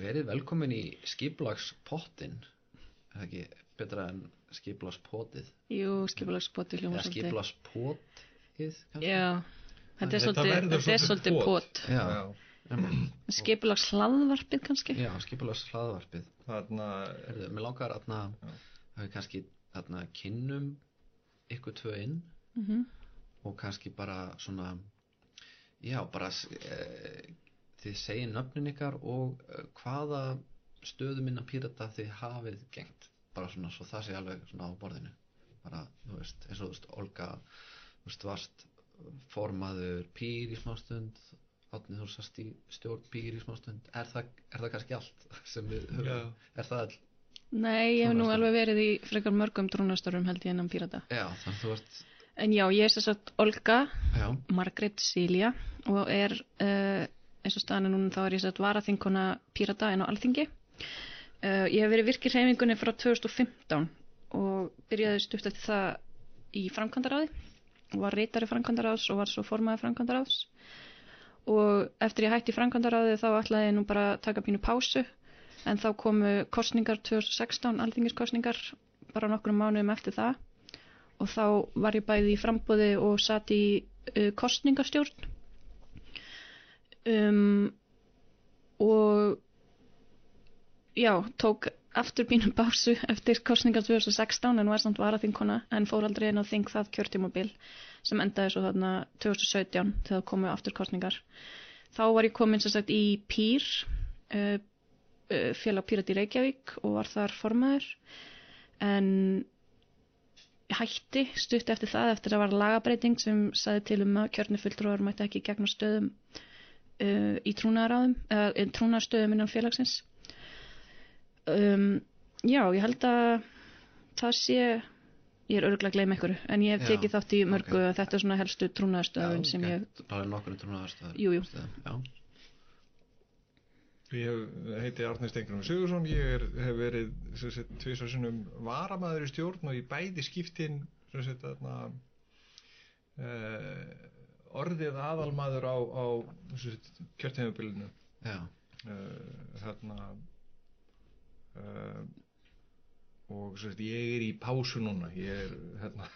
verið velkomin í skiplagspottin er það ekki betra en skiplagspotið jú, skipulagspoti hljóma eða svolítið. skiplagspotið kannski? já, þetta er svolítið, er svolítið pot. pot. Já, já, skipulags hlaðvarpið kannski? Já Herðu, mér langar að það er kannski þarna kynnum ykkur tvö inn. Mm og kannski bara svona já, bara e, þið segið nöfnin ykkar og e, hvaða stöðum innan pírata þið hafið gengt bara svona svo það sé alveg svona á borðinu. Bara, þú veist, eins og þú veist Olga, þú veist, varst formaður pýr í smástund átnið þú sast í stjórn pýr í smástund er það, er það kannski allt sem við höfum, er það all nei, ég hef nú alveg verið í frekar mörgum trúnastörum held ég innan pírata. Já, þannig þú ert, en já, ég er að Olga já, Margrét Silja og er uh, eins og staðan er núna þá er ég sett varaþinkona Pírata en á Alþingi. Uh, ég hef verið virkir hreyfingunni frá 2015 og byrjaði stutt eftir það í framkvæmdaráði var reytari framkvæmdaráðs og var svo formaði framkvæmdaráðs. Og eftir ég hætti framkvæmdaráði þá ætlaði ég nú bara að taka pínu pásu en þá komu kostningar 2016, alþingiskostningar bara nokkrum mánuðum eftir það. Og þá var ég bæði í frambóði og satt í uh, kostningastjórn um, og já, tók aftur bínum básu eftir kostningar 2016 en var samt varaþinkona en fór aldrei inn á þing það kjörtímabil sem endaði svo þarna 2017 þegar komu aftur kostningar þá var ég komin sem sagt í PÍR uh, uh, félag Pírat í Reykjavík og var þar formaður. En hætti stutt eftir það eftir að var lagabreiting sem saði til um að kjörni fulltrúar mætti ekki gegna stöðum uh, í trúnaðaráðum eða trúnaðarstöðum innan félagsins um, já, ég held að það sé ég er örgulega að gleyma einhverju en ég hef Já, tekið þátt í mörgu ok. okay. þetta er svona helstu trúnaðarstöðun sem ég bara nokkur trúnaðarstöður Jú, jú. já, Ég heiti Arnir Stengrum Sigursson, ég er, hef verið tvisar sinnum varamæður í stjórn og í bæði skiptin sagt, þarna, uh, orðið aðalmaður á, á kjörtæðubilinu já, uh, þarna uh, og sem sagt, ég er í pásu núna. Ég er, hérna,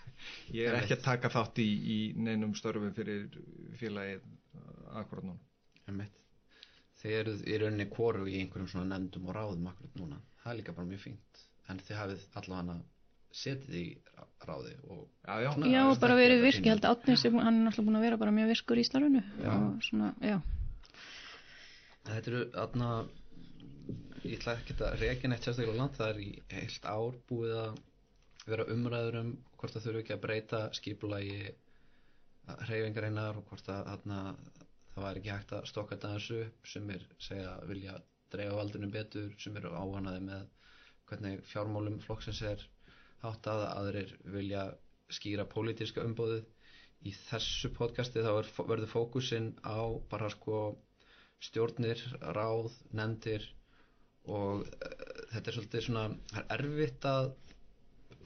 ég er ekki að taka þátt í, í neinum störfum fyrir félagið akkurat núna. Þið eruð í rauninni kóru í einhverjum svona nefndum og ráðum akkurat núna. Það er líka bara mjög fínt. En þið hafið allavega setið í rá- ráði og Já, já, Svona- já, bara er verið virk, ég held að Átni sem hann er náttúrulega búin að vera bara mjög virkur í já, þetta eru aðna ég ætla ekki að rekin eitt sérstaklega langt. Það er í heilt ár búið að vera umræður um hvort það þurfi ekki að breyta skipulagi hreyfingarinnar og hvort að aðna, það væri ekki hægt að stokka upp. Sem er segja vilja dreifa valdunum betur sem eru áhanaði með hvernig fjármálum flokksins er háttað aðrir vilja skýra pólitíska umbóðið í þessu podcasti þá er, verður fókusinn á bara sko stjórnir, ráð, nefndir og uh, þetta er svolítið svona það er erfitt að,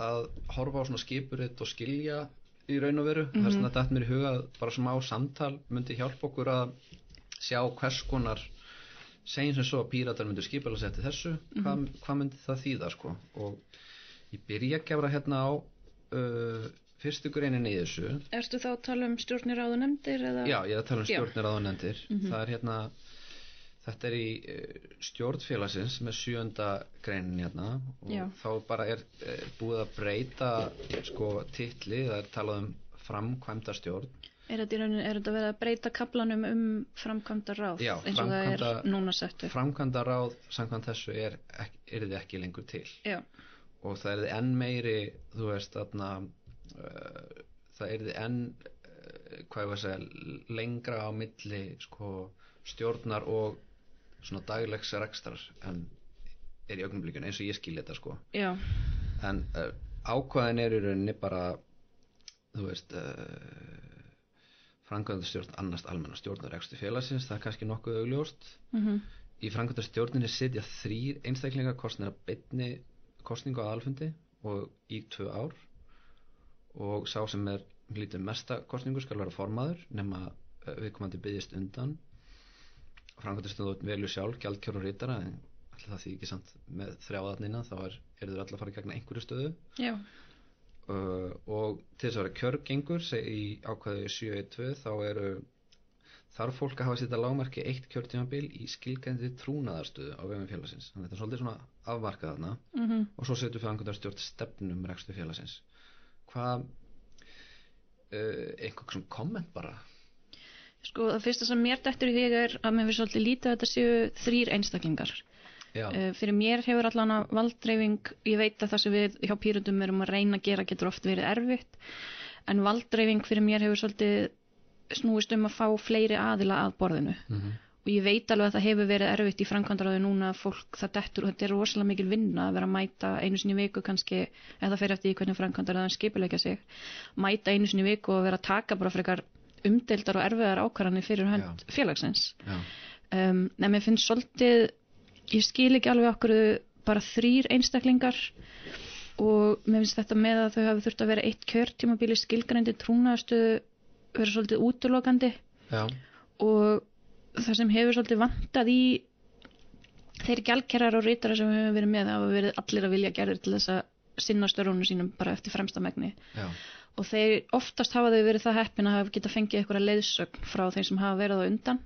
að horfa á svona skipuritt og skilja í raun og veru. Mm -hmm. þess að þetta mér í huga að bara smá samtal myndi hjálpa okkur að sjá hvers konar segjum sem svo að píratar myndu skipala sér til þessu hvað, hvað myndi það þýða sko? Og ég byrja að gefra hérna á uh, fyrstu greinin í þessu. Ertu þá að tala um stjórnir áður nefndir eða? Já, ég er að tala um stjórnir áðunendir Það er hérna Þetta er í eh, stjórnfélagsins með sjönda greinin hérna. Og Já. þá bara er eh, búið að breyta sko titli, það er talað um framkvæmda stjórn. Er þetta, í rauninni- er þetta verið að breyta kaplanum um framkvæmda ráð Já, eins og það er núna sett upp? framkvæmda ráð samkvæmt þessu er, er þið ekki lengur til. Já, og það er þið enn meiri þú veist þarna uh, það er þið enn uh, hvað ég var að segja lengra á milli sko stjórnar og svona daglegs rekstrar en er í augnumblíkun eins og ég skil þetta sko. Já, en uh, ákvæðin er í rauninni bara þú veist uh, framkvæmdastjórn annast almenna stjórnar rekstu félagsins, það er kannski nokkuð augljóst. Mhm, í framkvæmdastjórninni sitja þrýr einstaklingar kostnir að beinni kostningu á alfundi og í tvö ár. Og sá sem er lítið mesta kostningu skal vera formaður nema uh, viðkomandi byggðist undan. Framkvæmdastöðu velju sjálf, gjaldkjör og rítara en alltaf því ekki samt með þrjáðarnina þá er, eru þau alltaf að fara gegna einhverju stöðu. Já, uh, og til þess að vera kjörgengur í ákvæðu 7.1.2 þá eru þarf fólk að hafa sitt að lágmarki eitt kjörtímabil í skilgændi trúnaðarstöðu á vegum félagsins. Þannig að þetta er svolítið svona afmarkað þarna. Mhm. Og svo setur framkvæmdastjórn stefnum rekstu félagsins. Hvað uh, einhver svona komment bara? Sko, það fyrsta sem mér dettur í því er að mér finnst svolítið lítið að þetta séu þrýr einstaklingar. Uh, fyrir mér hefur allan að valdreifing, ég veit að það sem við hjá pýrundum erum að reyna að gera getur oft verið erfitt, en valdreifing fyrir mér hefur svolítið snúist um að fá fleiri aðila að borðinu. mm Og ég veit alveg að það hefur verið erfitt í framkvæmdaráði núna að fólk það dettur og þetta er rosalega mikil vinna að vera að mæta einu sinni viku kannski, eða fyrir eftir hvernig framkvæmdaráðin skipulegja sig, mæta einu sinni viku og vera að taka bara frekar umdeildar og erfiðar ákvarðanir fyrir hönd félagsins. já, Um, en mér finnst svolítið, ég skil ekki alveg okkur bara þrýr einstaklingar og mér finnst þetta með að þau hafi þurft að vera eitt kjörtímabíli skilgrændi trúnaðarstöðu vera svolítið útlokandi já, og það sem hefur svolítið vantað í þeir gjaldkerrar og rítara sem við höfum verið með hafa verið allir að vilja gerðir til þess að sinna störunum sínum bara eftir fremsta megni. Já, og þeir oftast hafa þau verið það heppin að hafa geta fengið eitthvað leiðsögn frá þeim sem hafa verið á undan.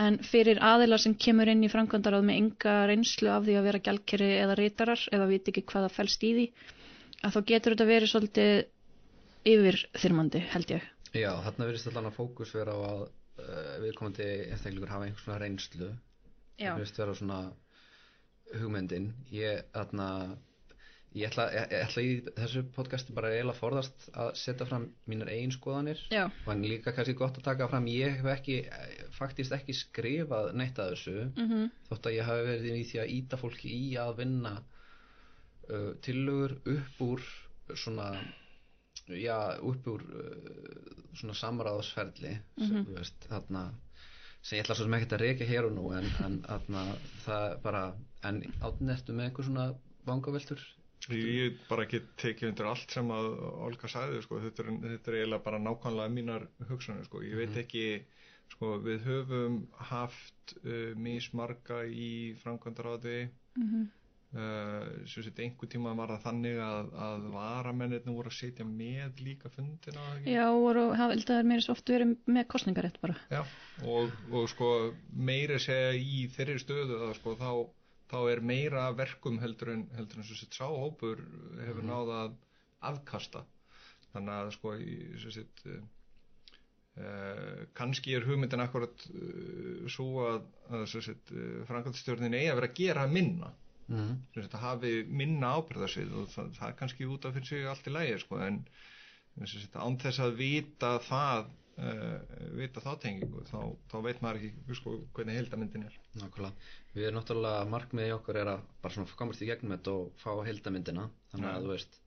En fyrir aðilar sem kemur inn í framkvæmdaráð með enga reynslu af því að vera gjaldkerri eða rítarar eða viti ekki hvað það fælst í því að þá getur þetta verið svolítið yfir þyrmandi held ég já þarna verðist allan að fókus vera á að uh, viðkomandi einstaklingur hafa einhvers svona reynslu. Já, það verðist vera svona hugmyndin. Ég, þarna ég ætla, ég, ég ætla í þessu podcasti bara eiginlega forðast að setja fram mínar eigin skoðanir. Já, og líka kannski gott að taka fram ég hef ekki, faktist ekki skrifað neitt að þessu. Mhm, þótt að ég hafi verið í því að íta fólki í að vinna uh, tillögur upp úr svona já, upp úr uh, svona samráðsferli sem, þú veist, þarna sem ég ætla svo sem ekkert að reyka hér og nú en, en þarna, það bara en átnertu með einhver svona vangaveltur? Ég bara ekki tekið undir allt sem að Olga sagði, sko, þetta er, þetta er eiginlega bara nákvæmlega mínar hugsanir, sko, ég veit ekki, sko, við höfum haft uh, mismarga í framkvæmdaráði, mhm, uh, sem sett einhver tíma var það þannig að, að varamennirni voru að setja með líka fundina, já að það er meira svo oft verið með kostningarétt bara. Já, og, og sko meira segja í þeirri stöðu að sko þá, þá er meira verkum heldur en, heldur en svo sett sáhópur hefur náð að afkasta. Þannig að sko svo sett uh, uh, kannski er hugmyndin akkurat uh, svo að, að uh, framkvæmstjórnin eigi að vera að gera minna mm. sem þetta hafi minna ábyrðarsvið og það, það er kannski út af fyrir sig allt í lægi sko, en sem sagt, án þess að vita það uh, vita þá tengingu þá, þá veit maður ekki sko, hvernig heildamyndin er Nákvæmlega, við erum náttúrulega markmiði okkur er að bara svona komast í gegnum þetta og fá heildamyndina, þannig að þú veist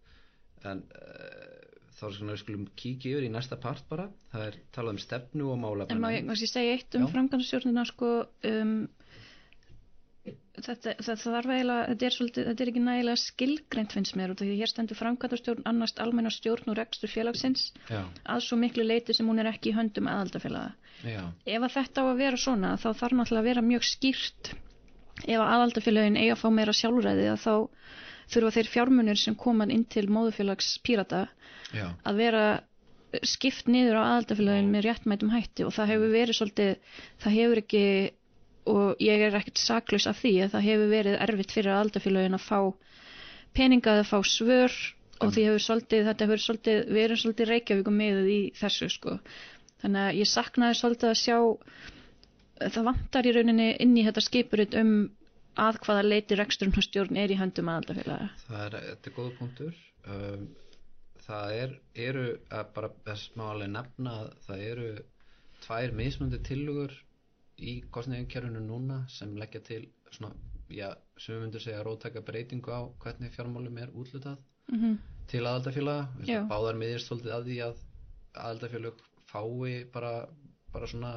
en uh, þá er svona við skulum kíkja yfir í næsta part bara það er talað um stefnu og En má ég segja eitt um Já. framkvæmstjórnina sko um, þetta, þetta þarf eiginlega þetta er, svolítið, þetta er ekki nægilega skilgreint finnst mér út af því hér stendur framkvæmstjórn annast almenna stjórn og rekstur félagsins Já, að svo miklu leiti sem hún er ekki í höndum aðaldafélaga. Ef að þetta á að vera svona þá þarf náttúrulega að vera mjög skýrt. Ef að aðaldafélagin eiga að fá meira sjálfræði að þá þurfa þeir fjármunir sem koma inn til móðufélags pírata já, að vera skipt niður á aðaldafélagin með réttmætum hætti og það hefur verið svolítið, það hefur ekki og ég er ekkert saklaus af því að það hefur verið erfitt fyrir aðaldafélagin að fá peninga að fá svör og því hefur svolítið, þetta hefur svolítið, við erum svolítið reykjavíkum miðuð í þessu sko. Þannig að ég saknaði svolítið að sjá, það vantar í rauninni inn í þetta skipurinn um að hvaða leiti reksturinn og stjórn er í höndum aðaldafélaga. það er, þetta er góða punktur um, það er, eru að bara þess má alveg nefna að það eru tvær mismundi tillugur í kostningarkerfinu núna sem leggja til svona, já, sem við myndum segja rótæka breytingu á hvernig fjármálum er útlutað Mm til aðaldafélaga báðar miðjast svolítið að því að aðaldafélag fái bara, bara svona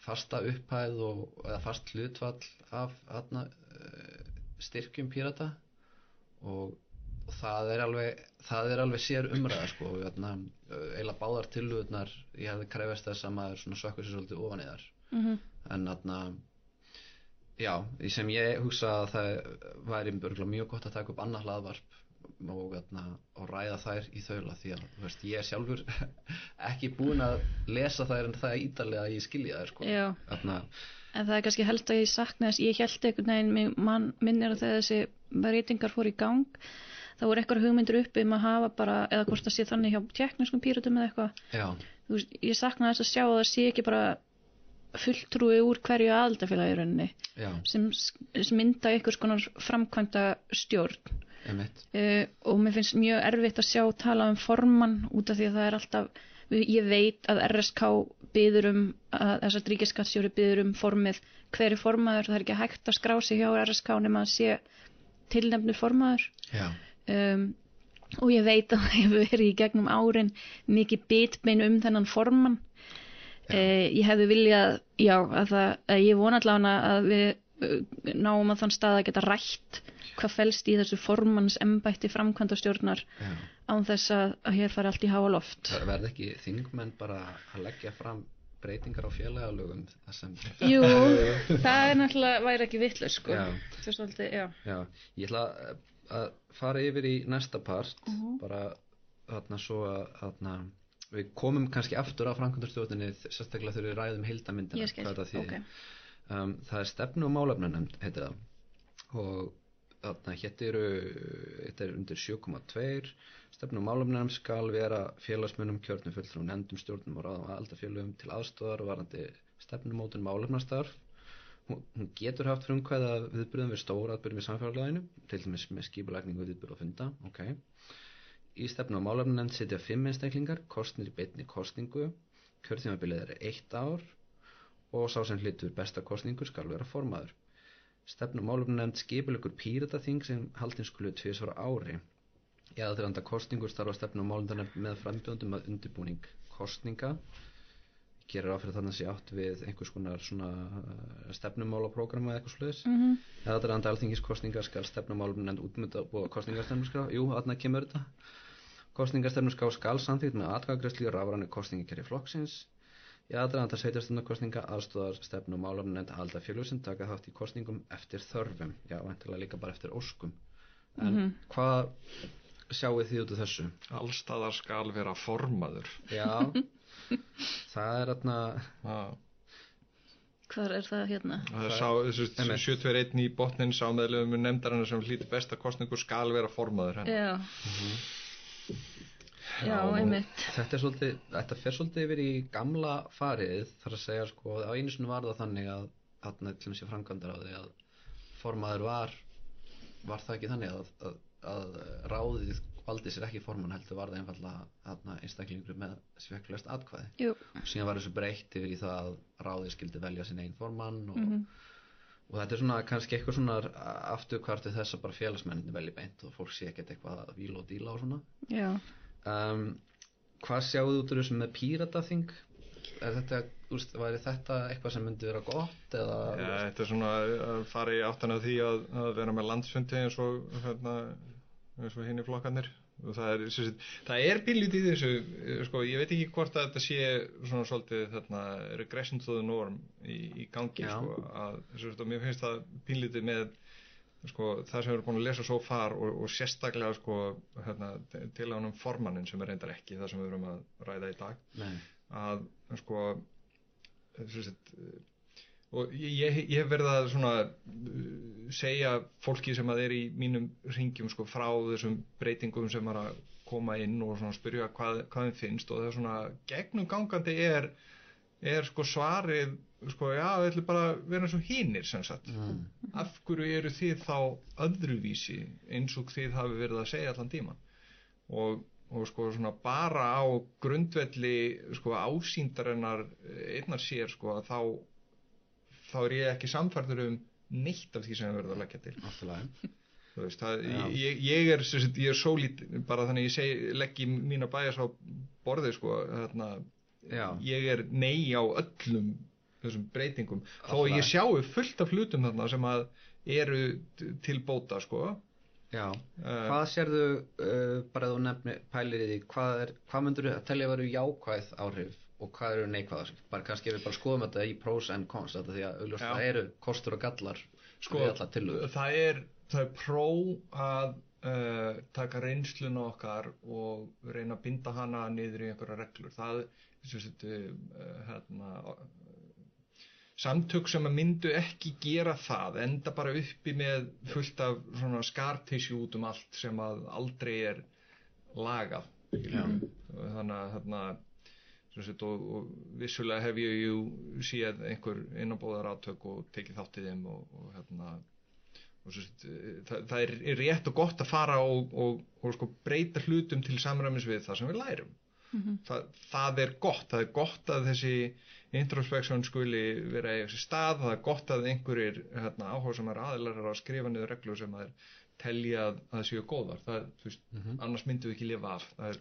fasta upphæð og, eða fast hlutvall af aðna, styrkjum pírata og, og það er alveg það er alveg sér umræða sko, og, aðna, eiginlega báðar tilhugurnar ég hefði krefast þess að maður svona sökkur sér svolítið ofan í þar Mhm. en þarna já, í sem ég hugsa að það væri mjög gott að taka upp annað hlaðvarp og, þarna, og ræða þær í þaula því að veist, ég er sjálfur ekki búin að lesa þær en það er ítalega að ég skilja þær sko. Þarna, En það er kannski held að ég sakna þess, ég held veginn, mig- mann minnir að þessi reytingar fór í gang, þá voru eitthvað hugmyndir uppi um að hafa bara, eða hvort það sé þannig hjá tekniskum píratum eða eitthvað, ég sakna þess að sjá að það sé ekki bara fulltrúi úr hverju aðaldafélagi rauninni, sem, sem mynda einhvers konar framkvæmda stjórn. Uh, og mér finnst mjög erfitt að sjá tala um formann út af því að það er alltaf ég veit að RSK byður um að þessar ríkiskatsjóri byður um formið. Hver er formaður, það er ekki hægt að skrá sig hjá RSK nema að sé tilnefnur formaður. Um, og ég veit að það hefur verið í gegnum árin mikið bitbein um þennan formann Uh, ég hefði viljað já, að það, að ég vona allavega að við uh, náum að þann stað að geta rætt hvað felst í þessu formans embætti framkvæmda stjórnar já. án þess að, að hér fari allt í háa loft. Það verði ekki þingmenn bara að leggja fram breytingar á sem Jú, það er náttúrulega væri ekki vitlaus sko. Já. Svolítið, já ég ætla að- fara yfir í næsta part Mhm. bara þarna svo að þarna, við komum kannski aftur á framkvæmdastjórninni sérstaklega þegar við ræðum heildamyndina Ég skil, hvað þetta þýðir. ok. um, Það er stefnu og málefnanemnd heitir það og þarna hétt eru þetta er undir 7,2 stefnu og málefnanemnd skal vera félagsmunum kjörnum fulltrúum nefndum stjórnum og ráðum aldafélugum til aðstóðar og varandi stefnumótun málefnastarf hún, getur haft frumkvæða viðbyrðum við stóra atbyrðum í samfélaginu til dæmis með skipulækningu viðbyrð og funda ok í stefnu og málefnanefnd sitja fimm einstaklingar kostnir í beinni kostningu kjörþjómabilið er eitt ár og sá sem hlutur besta kostningu skal vera formaður. Stefnu og málefnanefnd skipulegur pírataþing sem haldin skulu tvisvara ári. Í aðranda kostningu starfa stefnu og málefnanefnd með frambjóndum að undirbúning kostninga gerir áfyrir þannig að sé átt við einhvers konar svona uh, stefnumálaprógrama eða eitthvað sluðis mm -hmm. eða þetta er anda alþingiskostningar skal stefnumálum nefnd útmynda og kostningarstefnuskrá jú, þarna kemur þetta kostningarstefnuskrá skal samþýtt með atkvæðagræslu og rafrænu kostningakerri flokksins í aðdraðanda sveitarstefnukostninga aðstóðar stefnu og málum nefnd að halda félug sem taka þátt í kostningum eftir þörfum já, vantilega líka bara eftir óskum en Mhm. hvað sjáu þið út af þessu? allstaðar skal vera formaður Já, það er þarna Já. Hvar er það hérna? það er sá, þessu Einmitt. 71 í botnin sá meðlefum nefndarinnar sem hlýtur besta kostningu skal vera formaður hennar. Já, já, og- einmitt. Þetta er svolítið, þetta fer svolítið yfir í gamla farið, þar að segja sko, á einu sinni var það þannig að þarna til þessi framkvæmdar á því að formaður var, var það ekki þannig að, að, að ráðið valdi sér ekki formann heldur var það einfallega þarna einstaklingur með svekklust atkvæði. Jú, og síðan var þessu breytt yfir í það að ráðið skildi velja sinn einn formann og, Mhm. og þetta er svona kannski eitthvað svona afturkvartu þess að bara félagsmennin velji beint og fólk sé ekkert eitthvað að víla og díla og svona. Já um, hvað sjáðu út úr þessu með pírataþing er þetta, úrst, væri þetta eitthvað sem myndi vera gott eða Já, þetta er svona að fara í áttan af því að, að vera með landsfundi eins og hérna, eins og hinn í flokkarnir og það er, sagt, það er bílítið í þessu, eh, sko, ég veit ekki hvort að þetta sé svona svolítið þarna, regression to the norm í, í gangi Já. sko, að, og mér finnst það bílítið með sko, það sem við erum búin að lesa svo far og, og sérstaklega sko, hérna, til ánum formannin sem er reyndar ekki það sem við erum að ræða í dag. Nei, að sko eh, og ég, ég, hef verið að svona uh, segja fólki sem að er í mínum ringjum sko frá þessum breytingum sem er að koma inn og spyrja hvað, hvað þeim finnst og það er svona gegnum gangandi er, er sko svarið sko já, við ætlum bara að vera eins og hinnir sem sagt. Mm, af hverju eru þið þá öðruvísi eins og þið hafi verið að segja allan tíman og, og sko svona bara á grundvelli sko ásýndarinnar einnar sér sko að þá þá er ég ekki samfærður um neitt af því sem við verðum að leggja til. Náttúrulega. Þú veist, það, ég, ég er er svo lít bara þannig að ég seg, leggi mína bæjas á borðið sko þarna, Já. ég er nei á öllum þessum breytingum. Þó að Allt ég sjáu fullt af hlutum þarna sem að eru til bóta sko. Já, uh, hvað sérðu uh, bara þú nefni pælir í því hvað, er, hvað myndur þú að telja að veru jákvæð áhrif og hvað eru neikvæðar bara kannski við bara skoðum þetta í pros and cons þetta því að auðvitað það eru kostur og gallar sko, það er, það er pró að uh, taka reynsluna okkar og reyna að binda hana niður í einhverja reglur. Það uh, hérna, uh, samtök sem myndu ekki gera það enda bara uppi með fullt af svona skartisju út um allt sem að aldrei er lagað þannig að hérna, og, og vissulega hef ég jú séð einhver innanbóðar átök og tekið þátt í þeim og, og hérna og svo, sagt, það, það er, er rétt og gott að fara og, og, og sko breyta hlutum til samræmis við það sem við lærum það, það er gott, það er gott að þessi introspection skuli vera í þessi stað, það er gott að einhverjir hérna, áhuga sem er aðilar er að skrifa niður reglur sem það er telja að það séu góðar, það er, þú veist, annars myndum við ekki lifa af, það er,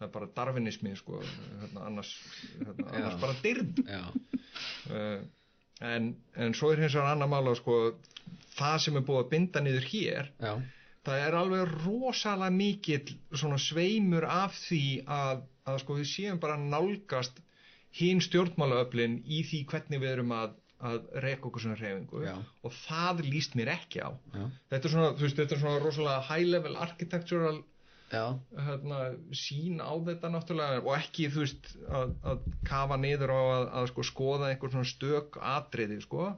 það er bara darwinismi sko, hérna, annars, hérna, annars bara dyrn. Uh, en, en svo er hins vegar annar mála sko, það sem er búið að binda niður hér já, það er alveg rosalega mikill svona sveimur af því að, að sko við séum bara nálgast hinn stjórnmálaöflin í því hvernig við erum að, að reka okkur svona reyfingu Já. og það líst mér ekki á. Þetta er svona, veist, þetta er svona rosalega high level architectural hérna, sín á þetta náttúrulega. Og ekki þú veist að, að kafa niður á að, að sko, skoða einhver svona stök atriði sko.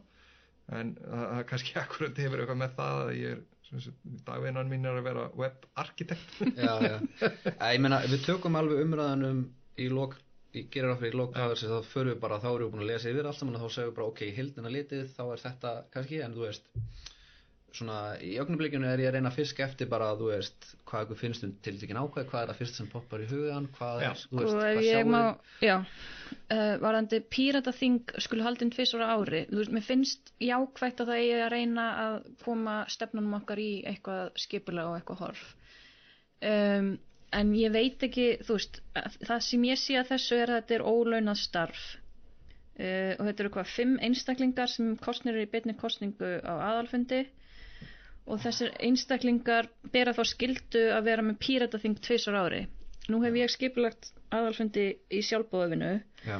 En það, kannski akkurat hefur eitthvað með það að ég er dagvinnan mín er að vera web arkitekt já, já. Ég meina, við tökum alveg umræðanum í lok, í gerir okkur í lok dagar þá förum við bara, þá erum við búin að lesa yfir allt saman og þá segjum við bara, ok, í hildina litið þá er þetta kannski, en þú veist svona, í augnablikinu er ég að reyna að fiska eftir bara, þú veist, hvað ykkur finnst um tiltekin ákveð, hvað er það fyrst sem poppar í hugan hvað Já. er, þú og veist, hvað ég sjáum má, já. Uh, varandi pírataþing skulle haldin tvisar á ári, þú veist, mér finnst jákvætt að það eigi að reyna að koma stefnunum okkar í eitthvað skipulega og eitthvað horf. Um, en ég veit ekki þú veist, að- það sem ég sé að þessu er að þetta er ólaunað starf. Uh, og þetta eru hvað, fimm einstaklingar sem kostnir eru í beinni kostningu á aðalfundi og þessir einstaklingar bera þá skildu að vera með pírataþing tvisar ári. Nú hef ég skipulagt aðalfundi í sjálfbóðafinu já,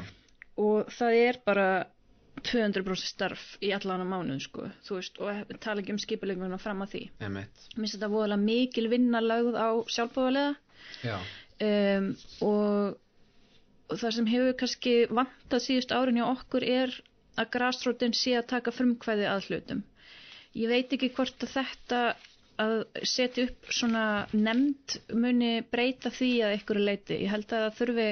og það er bara 200% starf í allan á mánuð sko, þú veist, og tala ekki um skipuleguna fram að því. Mér finnst þetta voðalega mikil vinna lögð á sjálfbóðalega já, um, og, og það sem hefur kannski vantað síðust árin hjá okkur er að grasrótin sé að taka frumkvæði að hlutum. Ég veit ekki hvort að þetta að setja upp svona nefnd muni breyta því að einhverju leiti. Ég held að það þurfi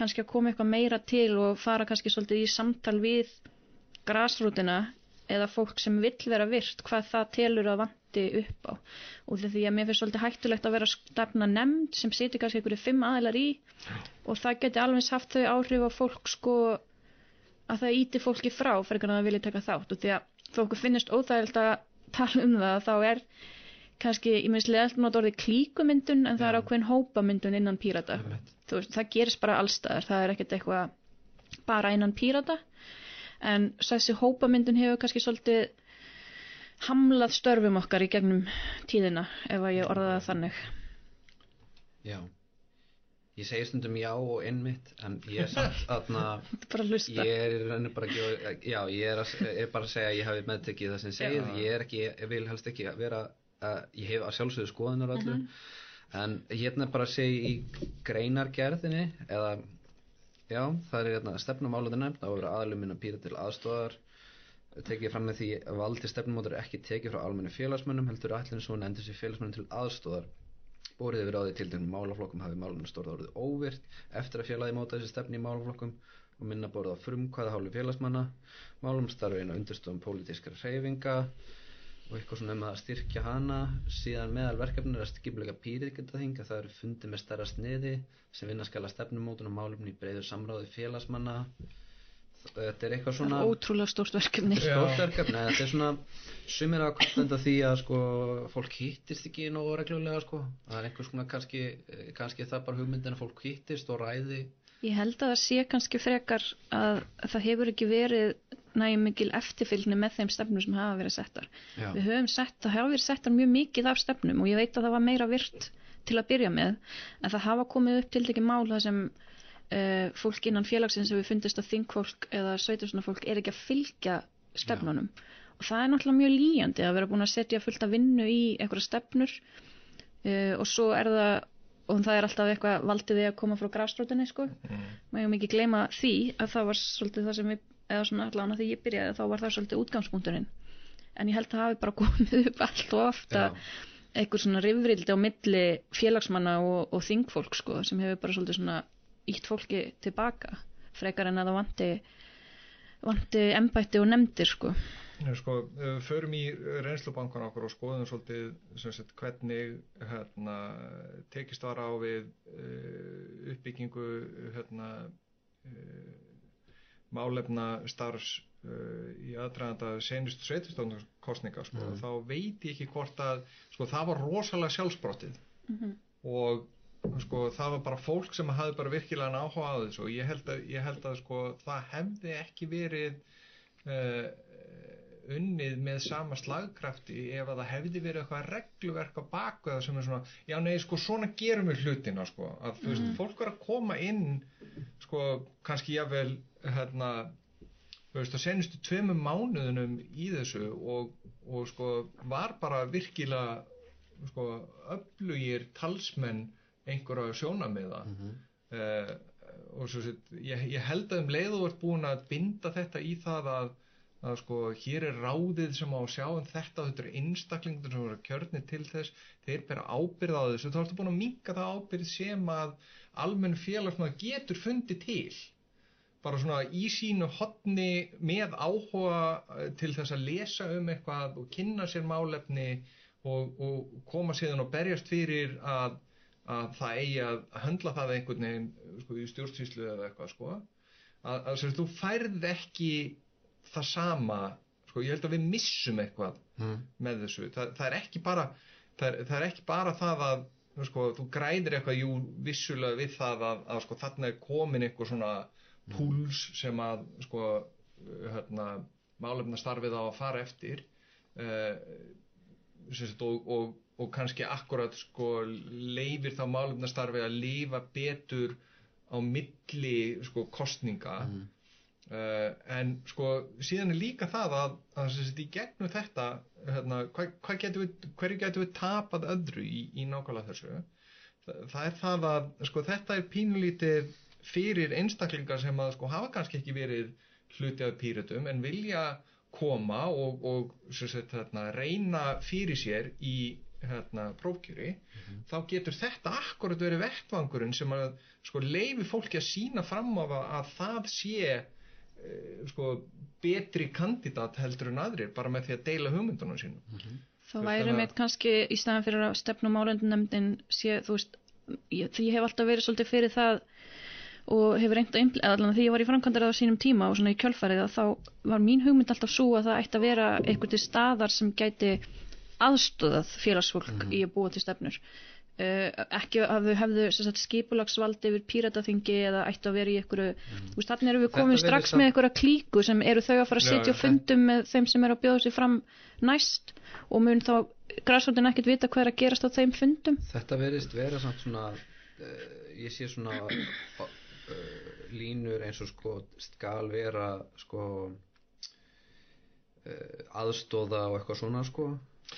kannski að koma eitthvað meira til og fara kannski svolítið í samtal við grasrótina eða fólk sem vill vera virt hvað það telur að vanti upp á og því að mér finnst svolítið hættulegt að vera stefna nefnd sem siti kannski einhverju fimm aðilar í og það geti alveg haft þau áhrif á fólk sko að það íti fólki frá fyrir að það vilja taka þátt og því að þó okkur finnist óþægild að tala um það þá er kannski, ég minnst leðalt nota orðið klíkumyndun en það er ákveðin hópamyndun innan pírata. Veist, það gerist bara allstaðar það er ekkert eitthvað bara innan pírata. En þessi hópamyndun hefur kannski svolítið hamlað störfum okkar í gegnum tíðina ef að ég orða það þannig. Já ég segi stundum já og innmitt en ég er samt aðna bara að hlusta. Ég er í rauninni bara ekki, já, ég er, að, er bara að segja að ég hafi meðtekið það sem segið, Já. ég er ekki, ég vil helst ekki vera, uh, ég hef að sjálfsögðu skoðunar öllu, en hérna bara að segja í greinargerðinni, eða, já, það er hérna stefnumálandi nefnd, það var að vera aðlum minna pýra til aðstóðar, tekið fram með því að valdi stefnumótur ekki tekið frá almenni félagsmönnum, heldur ætlun svo nefndir sér félagsmönnum til aðstóðar. Borið yfir á því til dæmis málaflokkum hafi málunum stórða orðið óvirt eftir að félagi móta þessi stefni í málaflokkum og minna borða á frumkvæða hálfu félagsmanna, málum starfi inn á undirstofum pólitískara hreyfinga og eitthvað svona um að styrkja hana, síðan meðal verkefni er að skipulega pýriðgöndaþing að það eru fundi með stærra sniði sem vinna skala stefnumótun og málumni breyður samráði félagsmanna. Þetta er eitthvað svona ótrúlega stórt verkefni. Stórt verkefni, þetta er svona sumir að kvölda því að sko fólk hittist ekki nógu reglulega sko. Það er einhvers konar kannski, eh, kannski það bara hugmyndin að fólk hittist og ræði. Ég held að það sé kannski frekar að það hefur ekki verið nægum mikil eftirfylgni með þeim stefnum sem hafa verið settar. Já. Við höfum sett, það hafa verið settar mjög mikið af stefnum og ég veit að það var meira virt til að byrja með, en það hafa komið upp til ekki mál það sem fólk innan félagsins sem við fundist að þingfólk eða sveitarstofnarfólk er ekki að fylgja stefnunum. Og það er náttúrulega mjög líjandi að vera búin að setja fullt af vinnu í einhverja stefnur. Uh, og svo er það og það er alltaf eitthvað valdið við að koma frá græsstrótinni sko, Mm. maður ekki gleyma því að það var svolítið það sem við eða svona allan að því ég byrjaði þá var það svolítið útgangspunkturinn. En ég held að það hafi bara komið upp allt og ofta Já. einhver svona rifrildi á milli félagsmanna og, og þingfólk sko, sem hefur bara svolítið svona ítt fólki tilbaka frekar en að það vanti vanti embætti og nefndir sko. Sko, förum í reynslubankan okkur og skoðum svolítið sagt, hvernig hérna, tekist var á við uh, uppbyggingu hérna, uh, málefna starfs uh, í aðdraðanda senustu sveitistónarkostninga sko, Mhm. þá veit ég ekki hvort að sko, það var rosalega sjálfsbrottið mm og sko, það var bara fólk sem hafði bara virkilega áhuga á þessu og ég held að, ég held að sko, það hefði ekki verið uh, unnið með sama slagkrafti ef að það hefði verið eitthvað regluverk á baku eða sem er svona, já nei sko svona gerum við hlutina sko, að þú veist, fólk var að koma inn sko kannski jáfnvel hérna þú veist, að senustu tveimur mánuðunum í þessu og, og sko var bara virkilega sko öflugir talsmenn einhverja sjónamiða Mhm. uh, og svo sett, ég, ég held að um leið og ert búin að binda þetta í það að, að sko hér er ráðið sem á að sjá um þetta þetta eru einstaklingur sem eru kjörnir til þess þeir bera ábyrð á þessu. Þá ertu búin að minka það ábyrð sem að almenn félagsmaður getur fundið til. Bara svona í sínu hotni með áhuga eh, til þess að lesa um eitthvað og kynna sér málefni og, og koma síðan og berjast fyrir að, að það eigi að höndla það einhvern veginn sko, í stjórnsýslu eða eitthvað sko. að, að sagt, þú færð ekki það sama sko, ég held að við missum eitthvað Mm. með þessu það, það, er ekki bara, það, er, það er ekki bara það að sko, þú græðir eitthvað jú vissulega við það að, að sko, þarna er komin eitthvað svona púls sem að sko, hérna, málefna starfið á að fara eftir uh, og, og, og kannski akkurat sko, leifir þá málefna starfið að lifa betur á milli sko, kostninga Mm. Uh, en sko síðan er líka það að, að í gegnum þetta hérna, hvað, hvað getum við, hverju getum við tapað öðru í, í nákvæmlega þessu það, það er það að sko, þetta er pínulítið fyrir einstaklingar sem að sko hafa kannski ekki verið hluti af pýratum en vilja koma og, og sagt, hérna, reyna fyrir sér í hérna, prófkjöri þá getur þetta akkurat verið vettvangurinn sem að sko leifi fólki að sína fram á það að það sé eh, sko betri kandidat heldur en aðrir bara með því að deila hugmyndunum sínum. Þá Veist, væri þannig að- mitt kannski í staðan fyrir að stefnum álendunefndin sé, þú veist, ég, því ég hef alltaf verið svolítið fyrir það og hefur reynd að allan því ég var í framkvæmdar á sínum tíma og svona í kjölfarið að þá var mín hugmynd alltaf svo að það ætti að vera eitthvað til staðar sem gæti aðstóðað félagsfólk í að búa til stefnur. Uh, ekki að þau hefðu sagt, skipulagsvaldi yfir pírataþingi eða ættu að vera í einhverju þú veist, þannig erum við virðist strax samt- með einhverja klíku sem eru þau að fara að já, og fundum með þeim sem eru að bjóða sér fram næst og mun þá græsvöldin ekkert vita hvað er að gerast á þeim fundum? Þetta verðist vera samt svona uh, ég sé svona uh, línur eins og sko skal vera sko aðstóða og eitthvað svona sko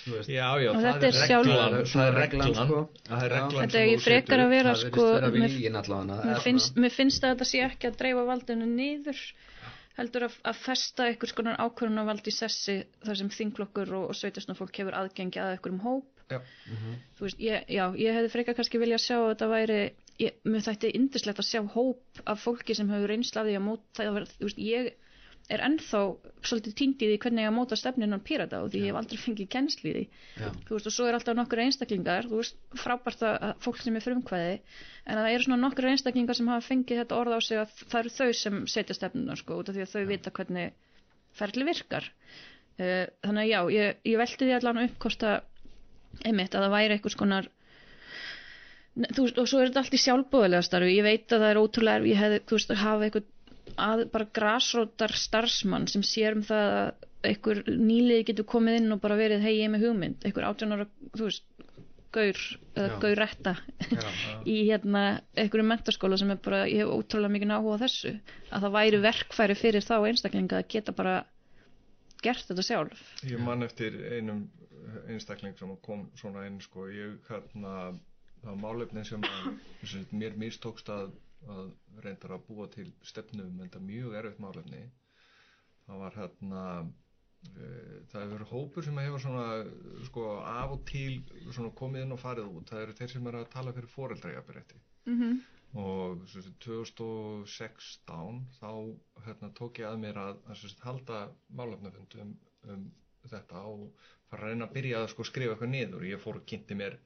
veist. Já, já, Og það þetta er sjálf- reglan. Það er reglan, sko. er Þetta er ég frekar að vera sko mér, viljin allavega. mér, finnst, mér finnst að þetta sé ekki að dreifa valdinu niður heldur að, að festa einhvers konar ákvörunarvald í sessi þar sem þinglokkur og, og sveitasnafólk hefur aðgengi að einhverjum hóp. Já. þú veist, ég, já, ég hefði frekar kannski vilja sjá að þetta væri, ég, mér þætti indislegt að sjá hóp af fólki sem hefur því að móta, það var, þú veist, ég er ennþá svolítið týnd í hvernig ég að móta stefninan pírata og því ég hef aldrei fengið kennsli í því. Já. þú veist, og svo er alltaf nokkur einstaklingar þú veist, frábært að fólk sem er frumkvæði en það eru svona nokkur einstaklingar sem hafa fengið þetta orð á sig að það eru þau sem setja stefnuna, sko, út af því að þau vita hvernig ferli virkar. Uh, þannig að já, ég, ég velti því allan upp hvort að einmitt að það væri einhvers konar þú veist, og svo er þetta allt í sjálfbúðilega starfi. Ég veit að það er ótrúlega ég þú veist, að hafa einhver að, bara grasrótar starfsmann sem sér um það að einhver nýliði getur komið inn og bara verið hei ég er með hugmynd, einhver átján ára þú veist, gaur eða Já. gauretta Já. í hérna einhverjum mentaskóla sem er bara, ég hef ótrúlega mikið áhuga á þessu. Að það væri verkfæri fyrir þá einstaklinga að geta bara gert þetta sjálf. Ég man eftir einum einstakling sem kom svona inn sko, ég hérna það var málefni sem að, mér mistókst að, að reyndar að búa til stefnum en það mjög erfitt málefni það var hérna uh, það hefur hópur sem hefur svona sko af og til svona komið inn og farið út, það eru þeir sem eru að tala fyrir foreldrægjabrétti mm -hmm. og sem sagt, 2016 þá hérna, tók ég að mér að, að sem halda málefnafund um, um þetta og fara að reyna að byrja að sko, skrifa eitthvað niður. Ég fór og kynnti mér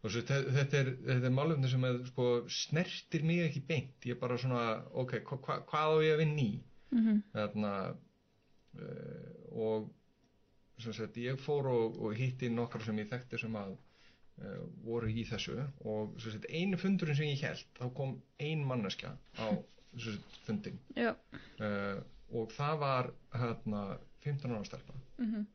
og svo, þetta, er, þetta er málefni sem er, sko, snertir mig ekki beint. Ég er bara svona, ok, hva, hva, hvað á ég að vinna í? Mm þarna uh, og sagt, ég fór og, og hitti nokkar sem ég þekkti sem að uh, voru í þessu. Og sagt, einu fundurinn sem ég held þá kom ein manneskja á sagt, fundin uh, og það var hérna 15 ára stelpa. Mm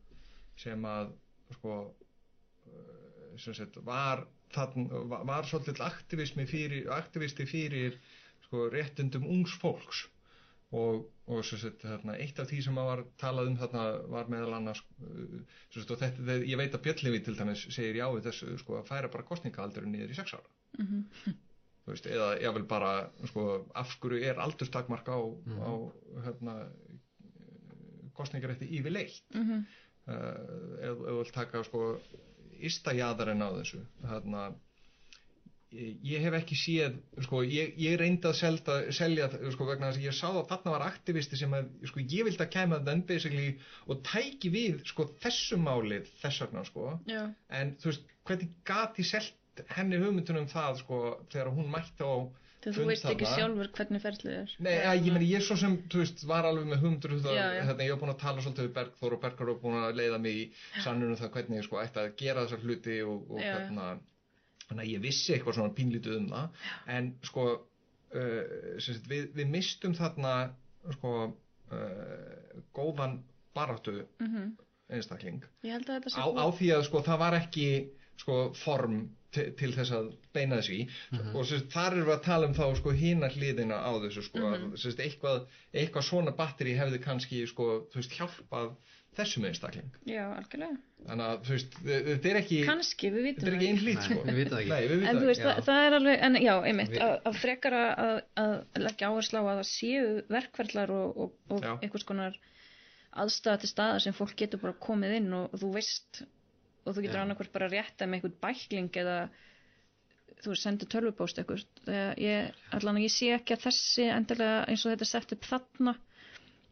sem að sko uh, sagt, var þann, var, var svolítið aktivismi fyrir, aktivisti fyrir sko, réttundum ungs fólks og, og sem sagt, hérna, eitt af því sem að var talað um þarna var meðal annars uh, sem sagt, og þetta, þetta, ég veit að Björnlefi til dæmis segir já við þessu sko, að færa bara kostningaaldurinn niður í sex ára Mhm. Þú veist, eða jável bara sko, af hverju er aldurstakmark á, Mhm. á hérna, kostningarétti yfirleitt mm uh, ef ef þú vilt taka sko ystajaðarinn á þessu þarna ég, hef ekki séð sko, ég, ég reyndi að selda, selja sko, vegna þess að ég sá að þarna var aktivisti sem að, sko, ég vildi að kæma þann basically og tæki við sko, þessu málið þess vegna sko. Já, en þú veist, hvernig gati selt henni hugmyndunum það sko, þegar hún mætti á þegar þú veist ekki sjálfur hvernig ferlið er. Nei, ja, ég meni, ég svo sem, þú veist, var alveg með humdur það, Já, já. hérna, ég hef búin að tala svolítið við Bergþór og Bergþór er búin að leiða mig í sannunum það hvernig ég sko ætti að gera þessar hluti og, og Já, já. hérna, þannig að ég vissi eitthvað svona pínlítið um það, en sko, uh, sagt, við, við mistum þarna, sko, uh, góðan baráttu mm einstakling. Ég held að þetta sé á, á því að sko það var ekki sko form til, þess að beina þessu í. Og sérst, þar erum við að tala um þá sko hína hliðina á þessu sko mm sérst, eitthvað, eitthvað svona batteri hefði kannski sko veist hjálpað þessum einstakling. Já, algjörlega. Þannig að þú veist þetta er ekki Kannski, við vitum þetta er það ekki ein hlýtt sko. Nei, við vitum það ekki. Nei, við En vitum þú veist, það, það er alveg, en já, einmitt, að, að frekar að, að leggja áherslu á að það séu verkferðlar og, og, og einhvers konar aðstæða til staða sem fólk getur bara komið inn og, og þú veist og þú getur Já. annarkvært bara að rétta með einhvern bækling eða þú sendir tölvupóst eitthvað ég, allan að ég sé ekki að þessi endilega eins og þetta er sett upp þarna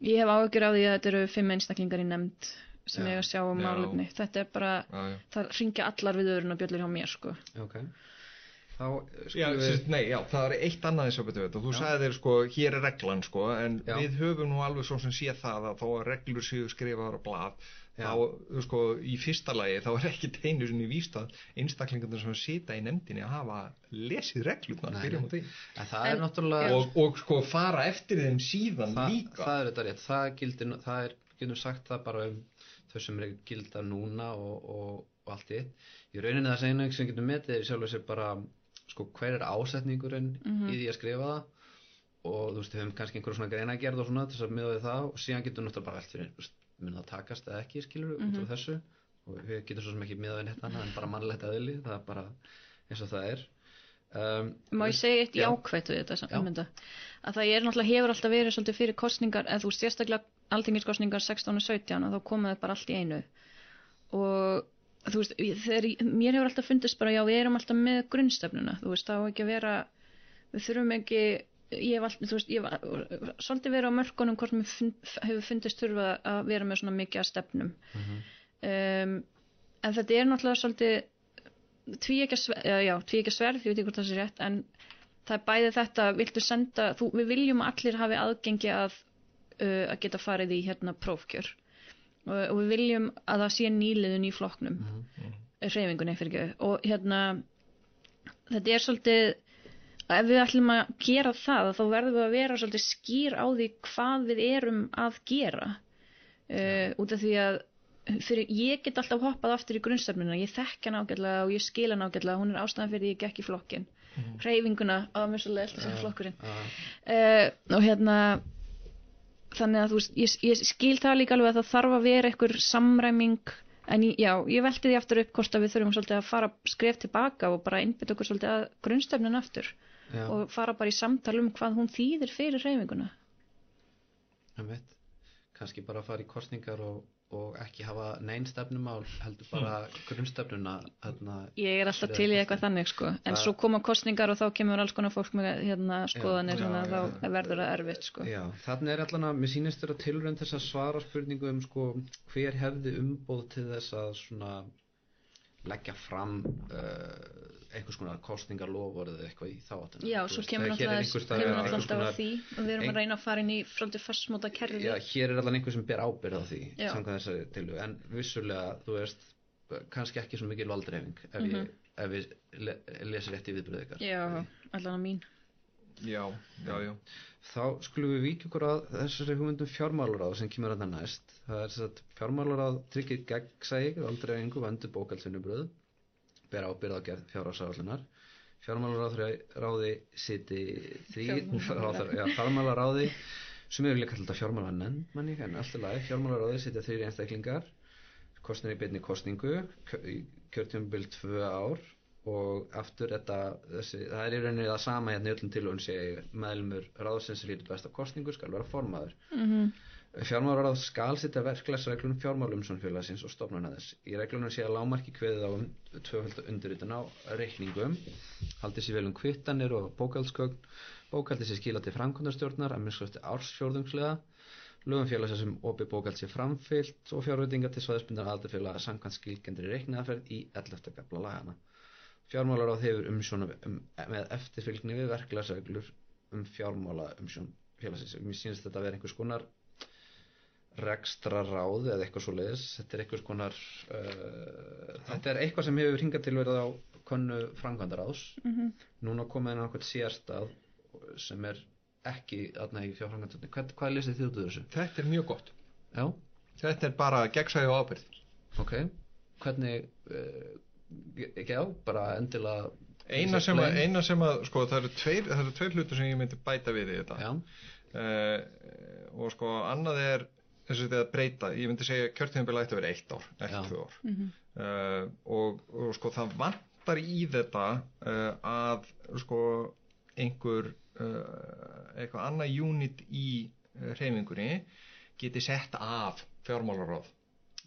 ég hef áhyggjur af því að þetta eru fimm einstaklingar í nefnd sem Já. ég að sjá um Já. málefni þetta er bara, já, já. það ringja allar við öðrun og bjöllur hjá mér sko ok þá Já, skulum við nei, já, það er eitt annað eins og betur og þú Já. sagði þér sko, hér er reglan sko, en Já. við höfum nú alveg svo sem sé það að þó að reglur séu skrifaðar á blað Já. þá, sko, í fyrsta lagi þá er ekki teinu sinni víst að einstaklingarnir sem sita í nefndinni að hafa lesið reglurnar, það er náttúrulega og, og sko fara eftir þeim síðan það, líka. það er þetta rétt. Það gildir, það er, getum sagt það bara um þau sem er gilda núna og, og, og allt í í rauninni það segna sem getum metið er sjálf sér bara sko hver er ásetningurinn Mhm. í því að skrifa það? Og þú veist, við höfum kannski einhverjum svona greinagerð og svona þess að miða við það og síðan getum náttúrulega bara veist, mun það takast eða ekki skilur út Mhm. frá þessu og við getum svo sem ekki miða við neitt annað en bara mannlegt aðili, það er bara eins og það er um, Má ég segja eitt Já. jákvætt við þetta Já. samfunda? Að það er náttúrulega hefur alltaf verið svolítið fyrir kostningar, en þú sérstaklega alþingiskostningar 16 og 17 og þá koma þau bara allt í einu. Og þú veist, þegar, mér hefur alltaf fundist bara, já við erum alltaf með grunnstefnuna, þú veist, þá ekki að vera, við þurfum ekki, ég hef alltaf, þú veist, ég hef svolítið verið á mörkunum hvort mér fund, hefur fundist þurfa að vera með svona mikið að stefnum. Mhm. Um, en þetta er náttúrulega svolítið já, já, tvíekja sverð, ég veit ekki hvort það sé rétt, en það er bæði þetta, viltu senda, þú, við viljum að allir hafi aðgengi að, uh, að geta farið í hérna prófkjör og, og við viljum að það sé nýliðun í flokknum, Mhm. mm. hreyfingunni fyrir ekki, og hérna, þetta er svolítið, ef við ætlum að gera það, þá verðum við að vera svolítið skýr á því hvað við erum að gera, uh, út af því að fyrir, ég get alltaf hoppað aftur í grunnstefnuna, ég þekk hann ágætlega og ég skil hann ágætlega, hún er ástæðan fyrir ég gekk í flokkin, mm. hreyfinguna á mjög alltaf sem flokkurinn. uh, og hérna þannig að þú ég, ég skil það líka alveg að það þarf að vera einhver samræming en já, ég velti því aftur upp hvort að við þurfum svolítið að fara skref tilbaka og bara innbytta okkur svolítið að grunnstefnun aftur já. og fara bara í samtal um hvað hún þýðir fyrir hreyfinguna. Það veit, kannski bara fara í kostningar og og ekki hafa neinn stefnumál heldur bara mm. grunnstefnuna hérna, ég er alltaf til í eitthvað þannig sko. En svo koma kostningar og þá kemur alls konar fólk með hérna, skoðanir já, já, þá verður það erfitt sko. Já, þannig er allan að mér sýnist þér að tilrönd þess að svara spurningu um sko hver hefði umbóð til þess að svona leggja fram uh, einhvers konar kostningarlofur eða eitthvað í þáttunum Já, svo kemur náttúrulega alltaf að því og við erum ein... að reyna að fara inn í fráldur fastmóta kerfi Já, hér er allavega einhver sem ber ábyrð á því en vissulega, þú veist kannski ekki svo mikil valdreifing ef, mm -hmm. ef við le lesum rétt í viðbröðu ykkar. Já, allavega mín Já, já, já. Þá skulum við vikið okkur að þessari hugmyndum fjármálaráð sem kemur að það næst. Það er að fjármálaráð tryggir gegnsæg valdreifingu vandu bókaldsvinnubröðu ber ábyrð á gerð fjárhásáallunar fjármálaráði siti því fjármálaráði sem eru líka alltaf fjármálanen manni, en alltaf lagi, fjármálaráði sitja þrýri einstaklingar kostnir í beinni kostningu kjörtjumbild tvö ár og aftur þetta þessi, það er í rauninni það sama hérna í öllum tilvöðun segi meðlumur ráðsins lítur besta kostningu skal vera formaður mm -hmm. Fjármálaráð skal sitta verklagsreglunum fjármálum samfélagsins og stofnuna þess. Í reglunum sé að lámarki kveðið á um tvöföldu undirritan á reikningum, haldið sér vel um kvittanir og bókaldskögn, bókaldið sér skila til framkvæmdarstjórnar að minnskvæmstu ársfjórðungslega, lögum félagsins sem opi bókald sér framfyllt og fjárveitingar til svaðisbundar aldarfélag að samkvæmt skilgendri reikniðaferð í 11. gabla lagana. Fjármálaráð hefur umsjónu um, með eftirfylgni við verklagsreglur um fjármála umsjón félagsins. Mér sínist þetta að vera einhvers konar rekstra ráð eða eitthvað svo leiðis þetta er eitthvað skonar uh, þetta er eitthvað sem hefur hingað til verið á konnu frangvandaráðs mm -hmm. núna komið inn á eitthvað sérstað sem er ekki aðna í fjárfrangvandarni hvað, hvað lesið þið út af þessu? Þetta er mjög gott Já. þetta er bara gegnsæði og ábyrð ok, hvernig uh, ekki á, bara endilega eina sem, að, eina sem að sko það eru tveir, það eru tveir hlutur sem ég myndi bæta við í þetta. Uh, og sko annað er þess að þetta breyta, ég myndi segja kjörtíðanbila ætti að vera eitt ár, ekki tvö ár. Mm -hmm. uh, og, og sko það vantar í þetta uh, að sko einhver uh, eitthvað annað unit í reyfingunni geti sett af fjármálaráð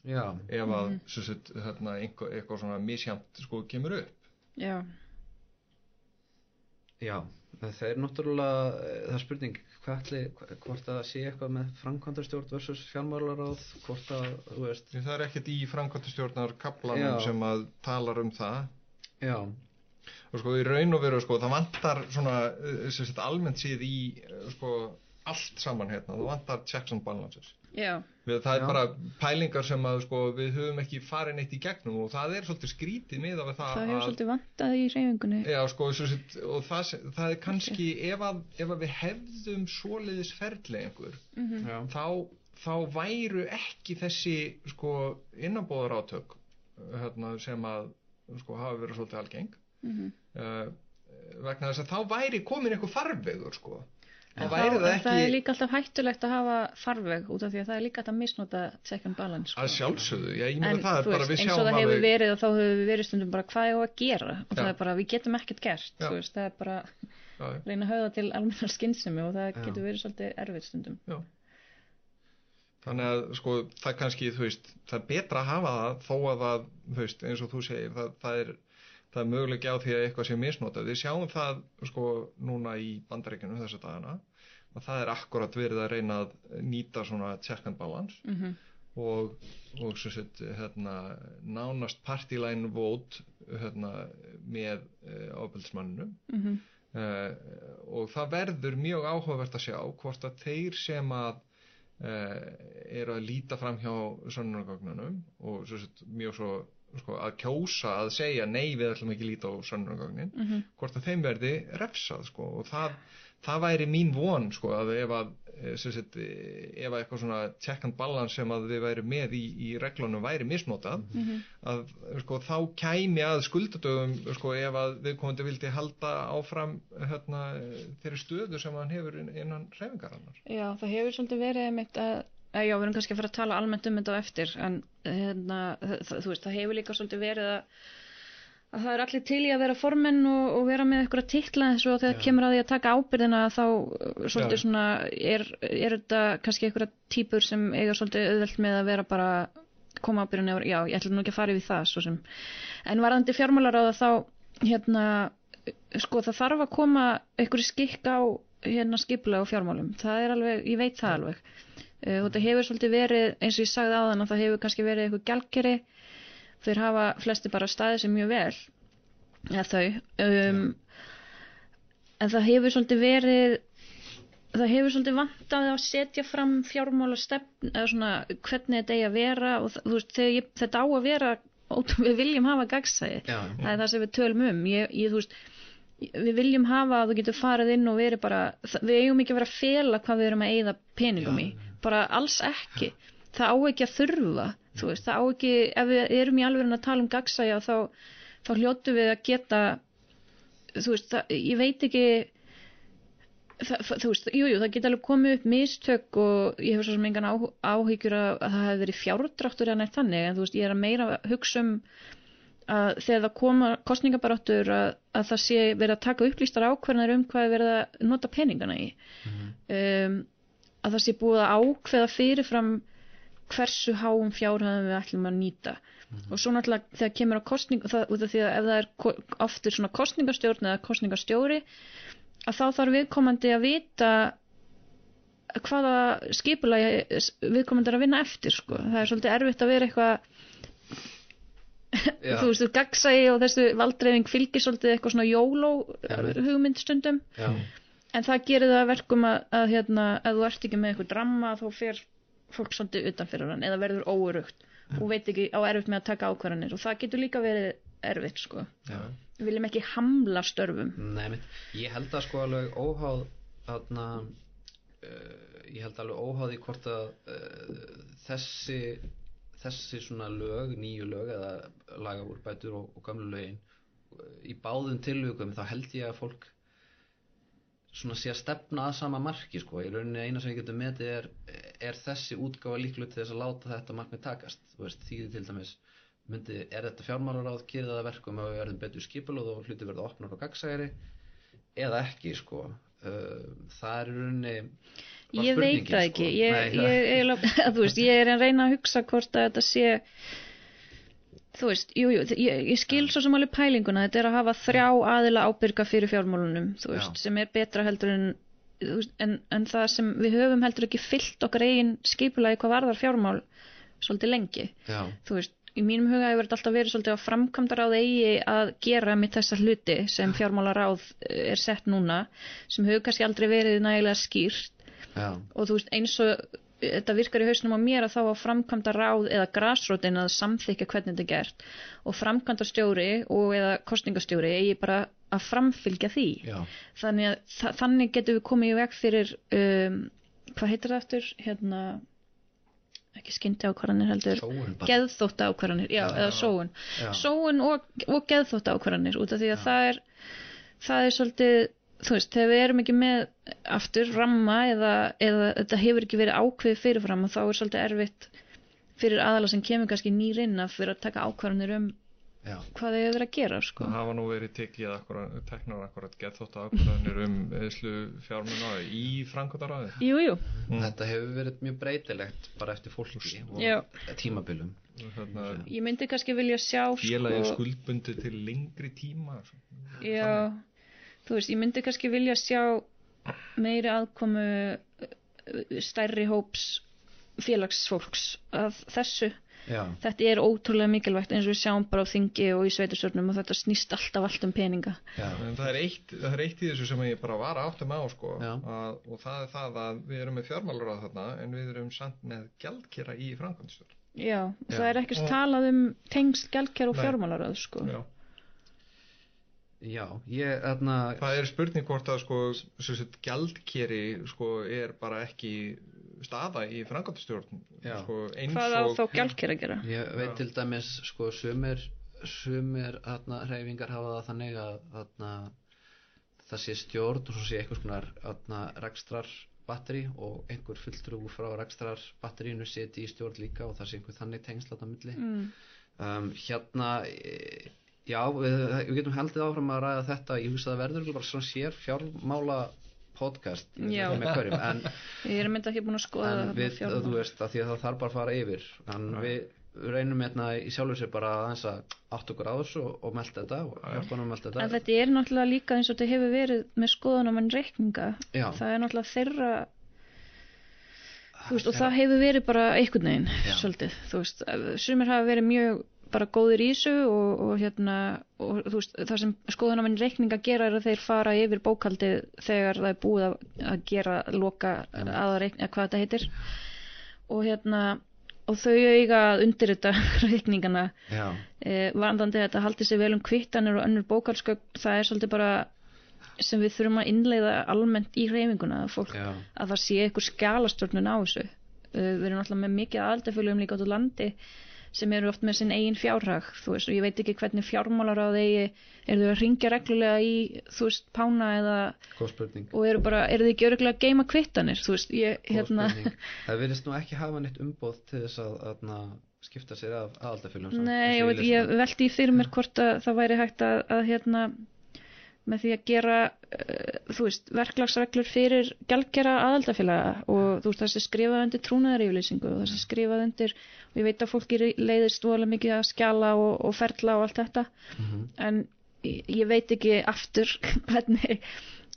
Já. ef að mm -hmm. hérna, einhver, eitthvað svona misjamt sko kemur upp. Já. Já, það er náttúrulega það er spurning Ætli, hvort að sé eitthvað með framkvæmdarstjórn versus fjármálaráð hvort að, þú veist. Það er ekkert í framkvæmdarstjórnar kaplanum sem að talar um það. Já. Og sko í raun og veru sko það vantar svona eh, almennt síð í eh, sko allt saman hérna, það vantar checks and balances Já. Við, það er Já. bara pælingar sem að sko, við höfum ekki farin eitt í gegnum og það er svolítið skrítið með það það hefur svolítið vantað í reyfingunni Já, sko, og það, það er kannski okay. ef, að, ef að við hefðum svoleiðis ferðlega einhver mm -hmm. þá, þá væru ekki þessi sko, innanbóðar átök hérna, sem að sko, hafa verið svolítið algeng mm -hmm. uh, vegna þess að þá væri komin einhver farvegur sko En það, það, ekki... það er líka alltaf hættulegt að hafa farveg út af því að það er líka að misnota second balance. Sko. Að sjálfsögðu, já, ég meina það er bara við sjáum að... En eins og það hefur verið og þá hefur við verið stundum bara hvað er það að gera og já. það er bara við getum ekkert gert, þú veist, það er bara já. reyna að höfða til almennar skinnsemi og það getur verið svolítið erfið stundum. Já. Þannig að sko það kannski, veist, það er betra að hafa það þó að það, veist, eins og þú segir, það, það er það er möguleik á því að eitthvað sé misnotað. Við sjáum það sko núna í bandaríkinu þessa dagana að það er akkurat verið að reyna að nýta svona check and balance mm -hmm. og, og sett hérna, nánast partyline vote hérna, með uh, ábyrgsmannunum mm -hmm. uh, og það verður mjög áhugavert að sjá hvort að þeir sem að uh, eru að líta fram hjá sönnunargögnunum og svo sett mjög svo sko, að kjósa að segja nei við ætlum ekki líta á sönnunargögnin mm -hmm. hvort að þeim verði refsað sko, og það, það væri mín von sko að ef að eh, sagt, eh, ef að eitthvað svona check and balance sem að við væri með í, í reglunum væri misnotað Mhm. að sko þá kæmi að skuldadögum sko ef að viðkomandi vildi halda áfram hérna þeirri stöðu sem hann hefur inn- innan hreyfingar hannar Já, það hefur svolítið verið einmitt að, já, við erum kannski að fara að tala almennt um þetta á eftir en hérna, það, þú veist, það hefur líka svolítið verið að það er allir til í að vera formenn og, og vera með eitthvað titla eins og þegar kemur að því að taka ábyrðina þá uh, svolítið Já. svona er, er þetta kannski eitthvað típur sem eiga svolítið auðvelt með að vera bara koma ábyrðina yfir, já, ég ætla nú ekki að fara yfir það svo sem, en varðandi fjármálaráða þá hérna sko það þarf að koma einhverju skikk á hérna skipulega og fjármálum. Það er alveg, ég veit það alveg. Uh, það hefur svolítið verið eins og ég sagði áðan að það hefur kannski verið eitthvað gjaldgeri þeir hafa flesti bara staðið sem mjög vel eða þau um, en það hefur svolítið verið það hefur svolítið vantað að setja fram fjármála stefn eða svona hvernig þetta eigi að vera og það, veist, ég, þetta á að vera ótrú- við viljum hafa gagsæði Já, það er það sem við tölum um. Ég, ég, veist, við viljum hafa að þú getur farið inn og verið bara við eigum ekki að vera að fela hvað við erum að eigða peningum í, bara alls ekki. Það á ekki að þurfa þú veist, það á ekki, ef við erum í alveg að tala um gagsæja þá, þá hljótu við að geta þú veist, það, ég veit ekki það, þú veist, jú, jú, það geta alveg komið upp mistök og ég hef svo sem engan áhyggjur að, að það hefði verið fjárdráttur eða neitt þannig, en þú veist, ég er að meira að hugsa um að þegar það koma kostningabaráttur að, að það sé verið að taka upplýstar ákvarðanir um hvað er verið að nota peningana í. Um, að það sé búið að ákveða fyrirfram hversu háum fjárhæðum við ætlum að nýta. Og svo náttúrulega þegar kemur á kostning það, út af því að ef það er oftur svona kostningastjórn eða kostningastjóri að þá þarf viðkomandi að vita hvaða skipulagi viðkomandi er að vinna eftir sko. það er svolítið erfitt að vera eitthvað þú veist, þú gagsægi og þessu valdreifing fylgir svolítið eitthvað svona jóló Já. hugmynd stundum. Já, en það gerir það að verkum að, að hérna, ef þú ert ekki með eitthvað dramma þá fer fólk svolítið utan fyrir hann eða verður óurugt og veit ekki á erfitt með að taka ákvarðanir og það getur líka verið erfitt sko. já. við viljum ekki hamla störfum Nei, mitt, ég held að sko alveg óháð þarna uh, ég held alveg óháð í hvort að uh, þessi þessi svona lög, nýju lög eða lagaúrbætur og, og gamlu lögin uh, í báðum tilvíkum þá held ég að fólk svona sé að stefna að sama marki sko, í rauninni eina sem ég getur metið er, er þessi útgáfa líklu til þess að láta þetta markmið takast, þú veist, þýði til dæmis myndi, er þetta fjármálaráð gerir það að verkum að við verðum betur skipulóð og hluti verða opnar og gagsæri eða ekki sko. Það er rauninni ég veit það ekki. sko. ég, Nei, ég, ég, ég, þú veist, ég er að reyna að hugsa hvort að þetta sé þú veist, jú, jú, ég, ég skil svo sem alveg pælinguna, þetta er að hafa þrjá aðila ábyrga fyrir fjármálunum þú veist, Já. sem er betra heldur en, veist, en en það sem við höfum heldur ekki fyllt okkar eigin skipulagi hvað varðar fjármál svolítið lengi. Já, þú veist, í mínum huga hefur þetta alltaf verið svolítið að framkvæmdaráð eigi að gera með þessa hluti sem fjármálaráð eh, er sett núna sem hefur kannski aldrei verið nægilega skýrt. Já, og þú veist eins og þetta virkar í hausnum á mér að þá að framkvæmda ráð eða grasrótin að samþykja hvernig þetta er gert. Og framkvæmda stjóri og eða kostningastjóri eigi bara að framfylgja því. Já, þannig að þa þannig getum við komið í veg fyrir um, hvað heitir það aftur? Hérna ekki skyndi ákvarðanir heldur geðþótta ákvarðanir, já, Já, eða sóun. Sóun og, og geðþótta ákvarðanir út af því að Já. það er það er svolítið, þú veist, þegar við erum ekki með aftur ramma eða, eða þetta hefur ekki verið ákveðið fyrirfram og þá er svolítið erfitt fyrir aðala sem kemur kannski nýr inn að fyrir að taka ákvarðanir um já, hvað þau hefur verið að gera sko. Það hafa nú verið tekið akkurat, teknar akkurat gett þótt ákveðanir um eðslu fjármuna í framkvæmdaráði. Jú, jú, þetta hefur verið mjög breytilegt bara eftir fólki og Já. tímabilum Þarna, ég myndi kannski vilja sjá félagið sko, skuldbundi til lengri tíma. já, þú veist, ég myndi kannski vilja sjá meiri aðkomu uh, stærri hóps félagsfólks af þessu já, þetta er ótrúlega mikilvægt eins og við sjáum bara á þingi og í sveitarstjórnum og þetta snýst alltaf allt um peninga já, En það er, eitt, það er eitt í þessu sem ég bara var áttum á sko, að, og það er það að við erum með fjármálaráð þarna en við erum samt með gjaldkera í framkvæmdstjórn. já, það Já. er ekkert Og- talað um tengst gjaldkjær og fjármálaröð sko. Já. Já, ég, þarna, Það er spurning hvort að sko, sagt, gjaldkeri sko, er bara ekki staða í framkvæmtastjórn Já. sko, eins Hvað á og þá gjaldker að gera? ég veit Já. til dæmis, sko, sumir, sumir, þarna, hreyfingar hafa það þannig að, þarna, það sé stjórn og svo sé einhvers konar, þarna, rekstrar batteri og einhver fulltrú frá rekstrar batterínu seti í stjórn líka og það sé einhver þannig tengsl þarna á milli. Mm. um, hérna e, já, við, við getum heldið áfram að ræða þetta ég hugsa að það verður bara svona sér fjármála podcast Já. ekki með hverjum en, Ég er myndið ekki búin að skoða en við, fjármál. þú veist að því að það þarf bara að fara yfir en Já. við reynum hérna í sjálfur sér bara aðeins að átt okkur á þessu og, og melda þetta að melda En þetta þetta er náttúrulega líka eins og þetta hefur verið með skoðunamann reikninga. já, Það er náttúrulega þeirra, veist, og er- það hefur verið bara einhvern veginn, svolítið, þú veist. Sumir hafa verið mjög bara góðir í þessu og, og hérna, og veist, það sem skoðunamann reikninga gera er að þeir fara yfir bókaldið þegar það er búið að, að gera loka aðreikninga, hvað þetta heitir. Og hérna, og þau eiga að undir þetta reikningana eh, varandandi þetta haldi sér vel um kvittanir og önnur bókalskögn það er svolítið bara sem við þurfum að innleiða almennt í hreyfinguna að, að það sé eitthvað skjalastjórnun á þessu. Uh, við erum alltaf með mikið aðaldafölum líka át á landi sem eru oft með sinn eigin fjárhag þú veist og ég veit ekki hvernig fjármálar á þeir eru þau að ringja reglulega í þú veist pána eða og eru bara, eru þau ekki öruglega að geima kvittanir þú veist, ég hérna það virðist nú ekki hafa neitt umboð til þess að, að, skipta sér af aðaldafylgjum Nei, og ég veldi fyrir mér hvort að það væri hægt að, að hérna með því að gera uh, veist, verklagsreglur fyrir gjaldgera aðaldafélaga og þú veist það sé skrifað undir trúnaðaryflýsingu og það sé skrifað undir og ég veit að fólki leiðist voðalega mikið að skjala og, og ferla og allt þetta Mhm. en ég, veit ekki aftur hvernig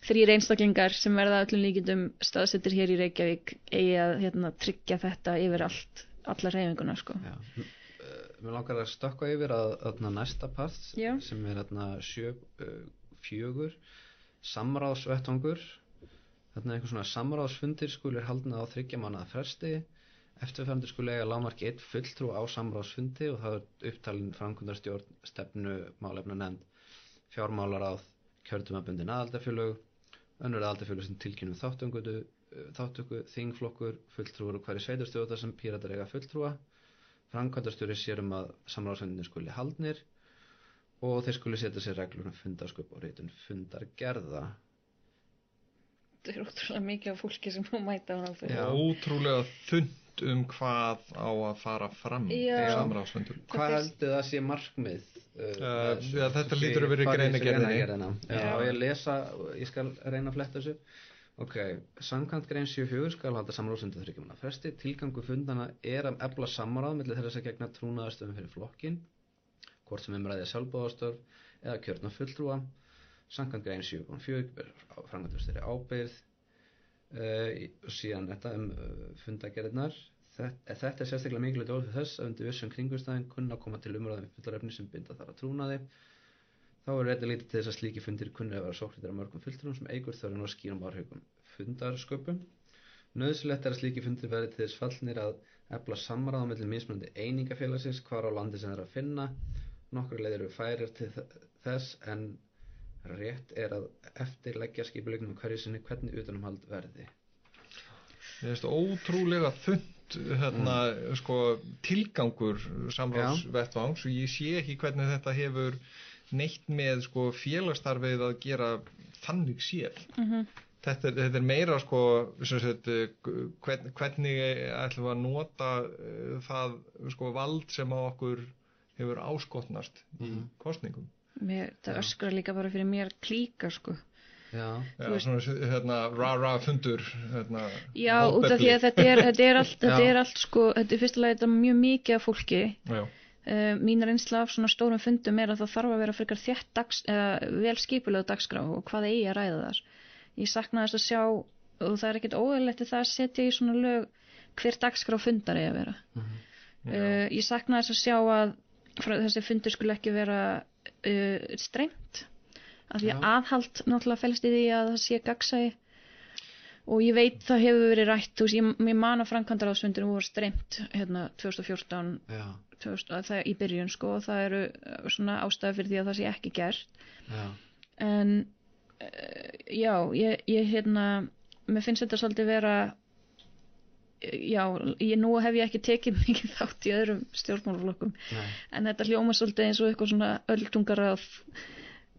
þrýr einstaklingar sem verða öllum líkindum staðsettir hér í Reykjavík eigi að hérna, tryggja þetta yfir allt alla reyfinguna sko. Já, eh, mér langar að stökka yfir að, að næsta part Já. sem er þarna sjö, uh, fjögur samráðsvettvangur. Þarna einhvern svona samráðsfundir skulir haldna á þryggja mannaða fresti. Eftirfærandur skuli eiga lámarki eitt fulltrú á samráðsfundi og það er upptalin framkvæmdarstjórn stefnu málefna nefnd fjármálaráð kjördumabundin aðaldafjölög önnur aðaldafjölög sem tilkynum þáttöku, þáttöku þingflokkur, fulltrúur og hverju sveitarstjóða sem píratar eiga fulltrúa. Framkvæmdarstjóri sér um að samráðsfundin skuli haldnir og þeir skuli setja sér reglur um fundarsköp og reytun fundargerða þetta er ótrúlega mikið af fólki sem má mæta á hann Já. ótrúlega þund um hvað á að fara fram Já. í samráðsfundum Hvað heldur það sé markmið? Uh, Uh, ja, þetta hlýtur að vera í er greinargerðina? Já, ég lesa, ég skal reyna að fletta þessu Ok, samkvæmt grein 74 skal halda samráðsundu þryggjumanna fresti tilgangu fundana er að efla samráð millir þeirra sem gegna trúnaðarstöfum fyrir flokkin hvort sem umræði er sjálfbóðastörf eða kjörna fulltrúa samkvæmt grein 7.4 framkvæmdastjóri ábyrð uh, síðan þetta um uh, fundagerðirnar þetta, þetta er sérstaklega mikilvægt orð fyrir þess að undir vissum kringumstæðin kunna koma til umræðum fullarefni sem binda þar að trúnaði þá er þetta lítið til þess að slíki fundir kunni að vera sóknir af mörgum fulltrúum sem eigur þörfum og skýrum áhrifum fundarsköpum Nauðsynlegt er að slíki fundir verði til þess fallnir að efla samráða mellir mismunandi einingafélagsins hvar á landi sem að finna nokkur leiðir eru færir til þess en rétt er að eftirleggja skipulegnum hverju sinni hvernig utanumhald verði Mér finnst ótrúlega þund hérna, sko, tilgangur samráðsvettvangs og ég sé ekki hvernig þetta hefur neitt með sko, félagsstarfið að gera þannig séð. Mhm. Þetta, er- þetta er meira sko, sagt, eh, hvern, hvernig ætlum við að nota uh, það sko, vald sem á okkur hefur áskotnast í Mhm. kostningum. Mér, það Já. öskra líka bara fyrir mér klíka sko. Já, Já, Þú veist- svona, hérna, ra-ra fundur hérna, Já, út af því að þetta er, þetta er allt, þetta er allt sko, þetta er fyrstulega þetta er mjög mikið af fólki. Já, Uh, mín reynsla af svona stórum fundum er að það þarf að vera frekar þétt dags, uh, vel skipulega dagskrá og hvað eigi að ræða þar. Ég sakna þess að sjá, og það er ekkert óeðlegt það að setja í svona lög hver dagskrá fundar eigi að vera. Mhm. já. Uh, ég sakna þess að sjá að þessi fundur skulle ekki vera uh, strengt af því að aðhald náttúrulega fælst í því að það sé gagsæði og ég veit það hefur verið rætt þú veist, ég, ég man að framkvæmdaráðsfundur voru strengt hérna 2014 já, 2000, að það, í byrjun sko og það eru uh, svona ástæði fyrir því að það sé ekki gert. Já, en uh, já, ég, ég hérna mér finnst þetta svolítið vera já, ég, nú hef ég ekki tekið mikið þátt í öðrum stjórnmálaflokkum Nei. en þetta hljóma svolítið eins og eitthvað svona öldungaráð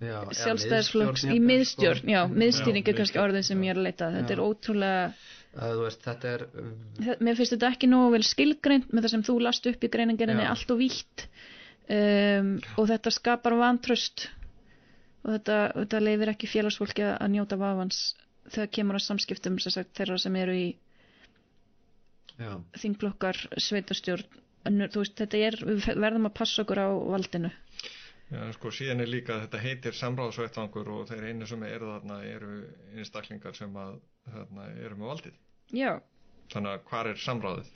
Já, eða sjálfstæðisflokks í miðstjórn, sko. já, miðstýring er Já, kannski orðið sem ég er að leita þetta Já. er ótrúlega veist, þetta er um, mér finnst þetta ekki nógu vel skilgreint með það sem þú last upp í greiningerinni Já. allt og vítt um, og þetta skapar vantröst og þetta, þetta leifir ekki félagsfólki að njóta vafans þegar kemur að samskiptum sagt, þeirra sem eru í sveitarstjórn önnur, þú veist, þetta er, við verðum að passa okkur á valdinu Já, sko, síðan er líka að þetta heitir samráðsvettvangur og þeir einu sem eru þarna eru einstaklingar sem að þarna, eru með valdið. já, Þannig að hvar er samráðið?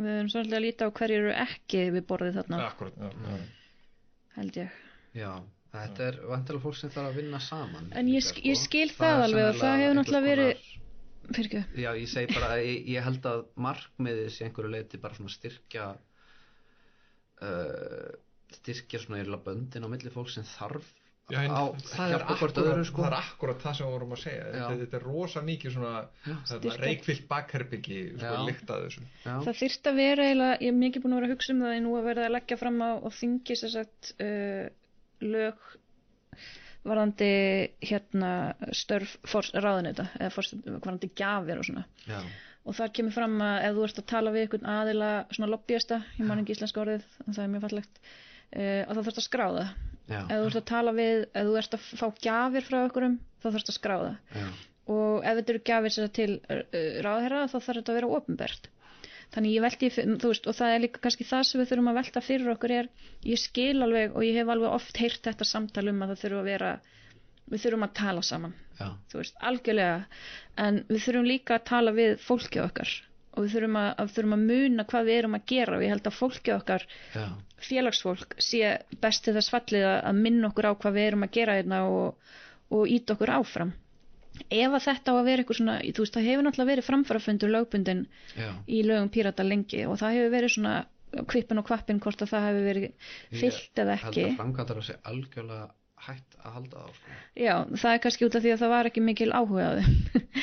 við erum svolítið að líta á hverju eru ekki við borðið þarna, Akkurat, já, já. held ég já Þetta er vantilega fólk sem þarf að vinna saman En ég líka, sk- ég sko. skil það alveg og það hefur náttúrulega verið- konar- fyrir ekki Já, ég segi bara ég, ég held að markmiðið sé einhverju leiti bara svona styrkja uh, styrkja svona eirlega böndin á milli fólk sem þarf Já, á það, er akkurat, öðru sko. Það er akkurat það sem við vorum að segja. Þetta, þetta er rosa mikið svona reikvilt bakherbyggi, sko, Það þyrft að vera eiginlega, ég er mikið búin að vera að hugsa um það en nú að verða að leggja fram á, á þingi sem sagt uh, lög varðandi hérna störf fors, ráðunita eða fors, varðandi gjafir og svona. Já, og þar kemur fram að ef þú ert að tala við einhvern aðila svona lobbyista, ég man ekki íslenska orðið það er mjög fallegt uh, að þá þarfst að skráða já, ef þú ert að tala við, ef þú ert að fá gjafir frá einhverjum, þá þarfst að skráða já, og ef þetta eru sem sagt til uh, ráðherra þá þarf þetta að vera ofinbert þannig ég velti, þú veist, og það er líka kannski það sem við þurfum að velta fyrir okkur er ég skil alveg og ég hef alveg oft heyrt þetta samtal um að það þurfum að vera við þurfum að tala saman. Já, þú veist, algjörlega. En við þurfum líka að tala við fólkið okkar og við þurfum að, að, þurfum að muna hvað við erum að gera og ég held að fólkið okkar já, félagsfólk sé best til þess fallið að minna okkur á hvað við erum að gera hérna og, og ít okkur áfram ef að þetta á að vera eitthvað svona þú veist það hefur náttúrulega verið framfærafundur lögbundin já. í lögum pírata lengi og það hefur verið svona kvipin og kvappin hvort að það hefur verið fyllt eða Ég ekki held að framkvæmdara sé algjörlega hætt að halda á sko. já það er kannski út af því að það var ekki mikil áhuga á þeim.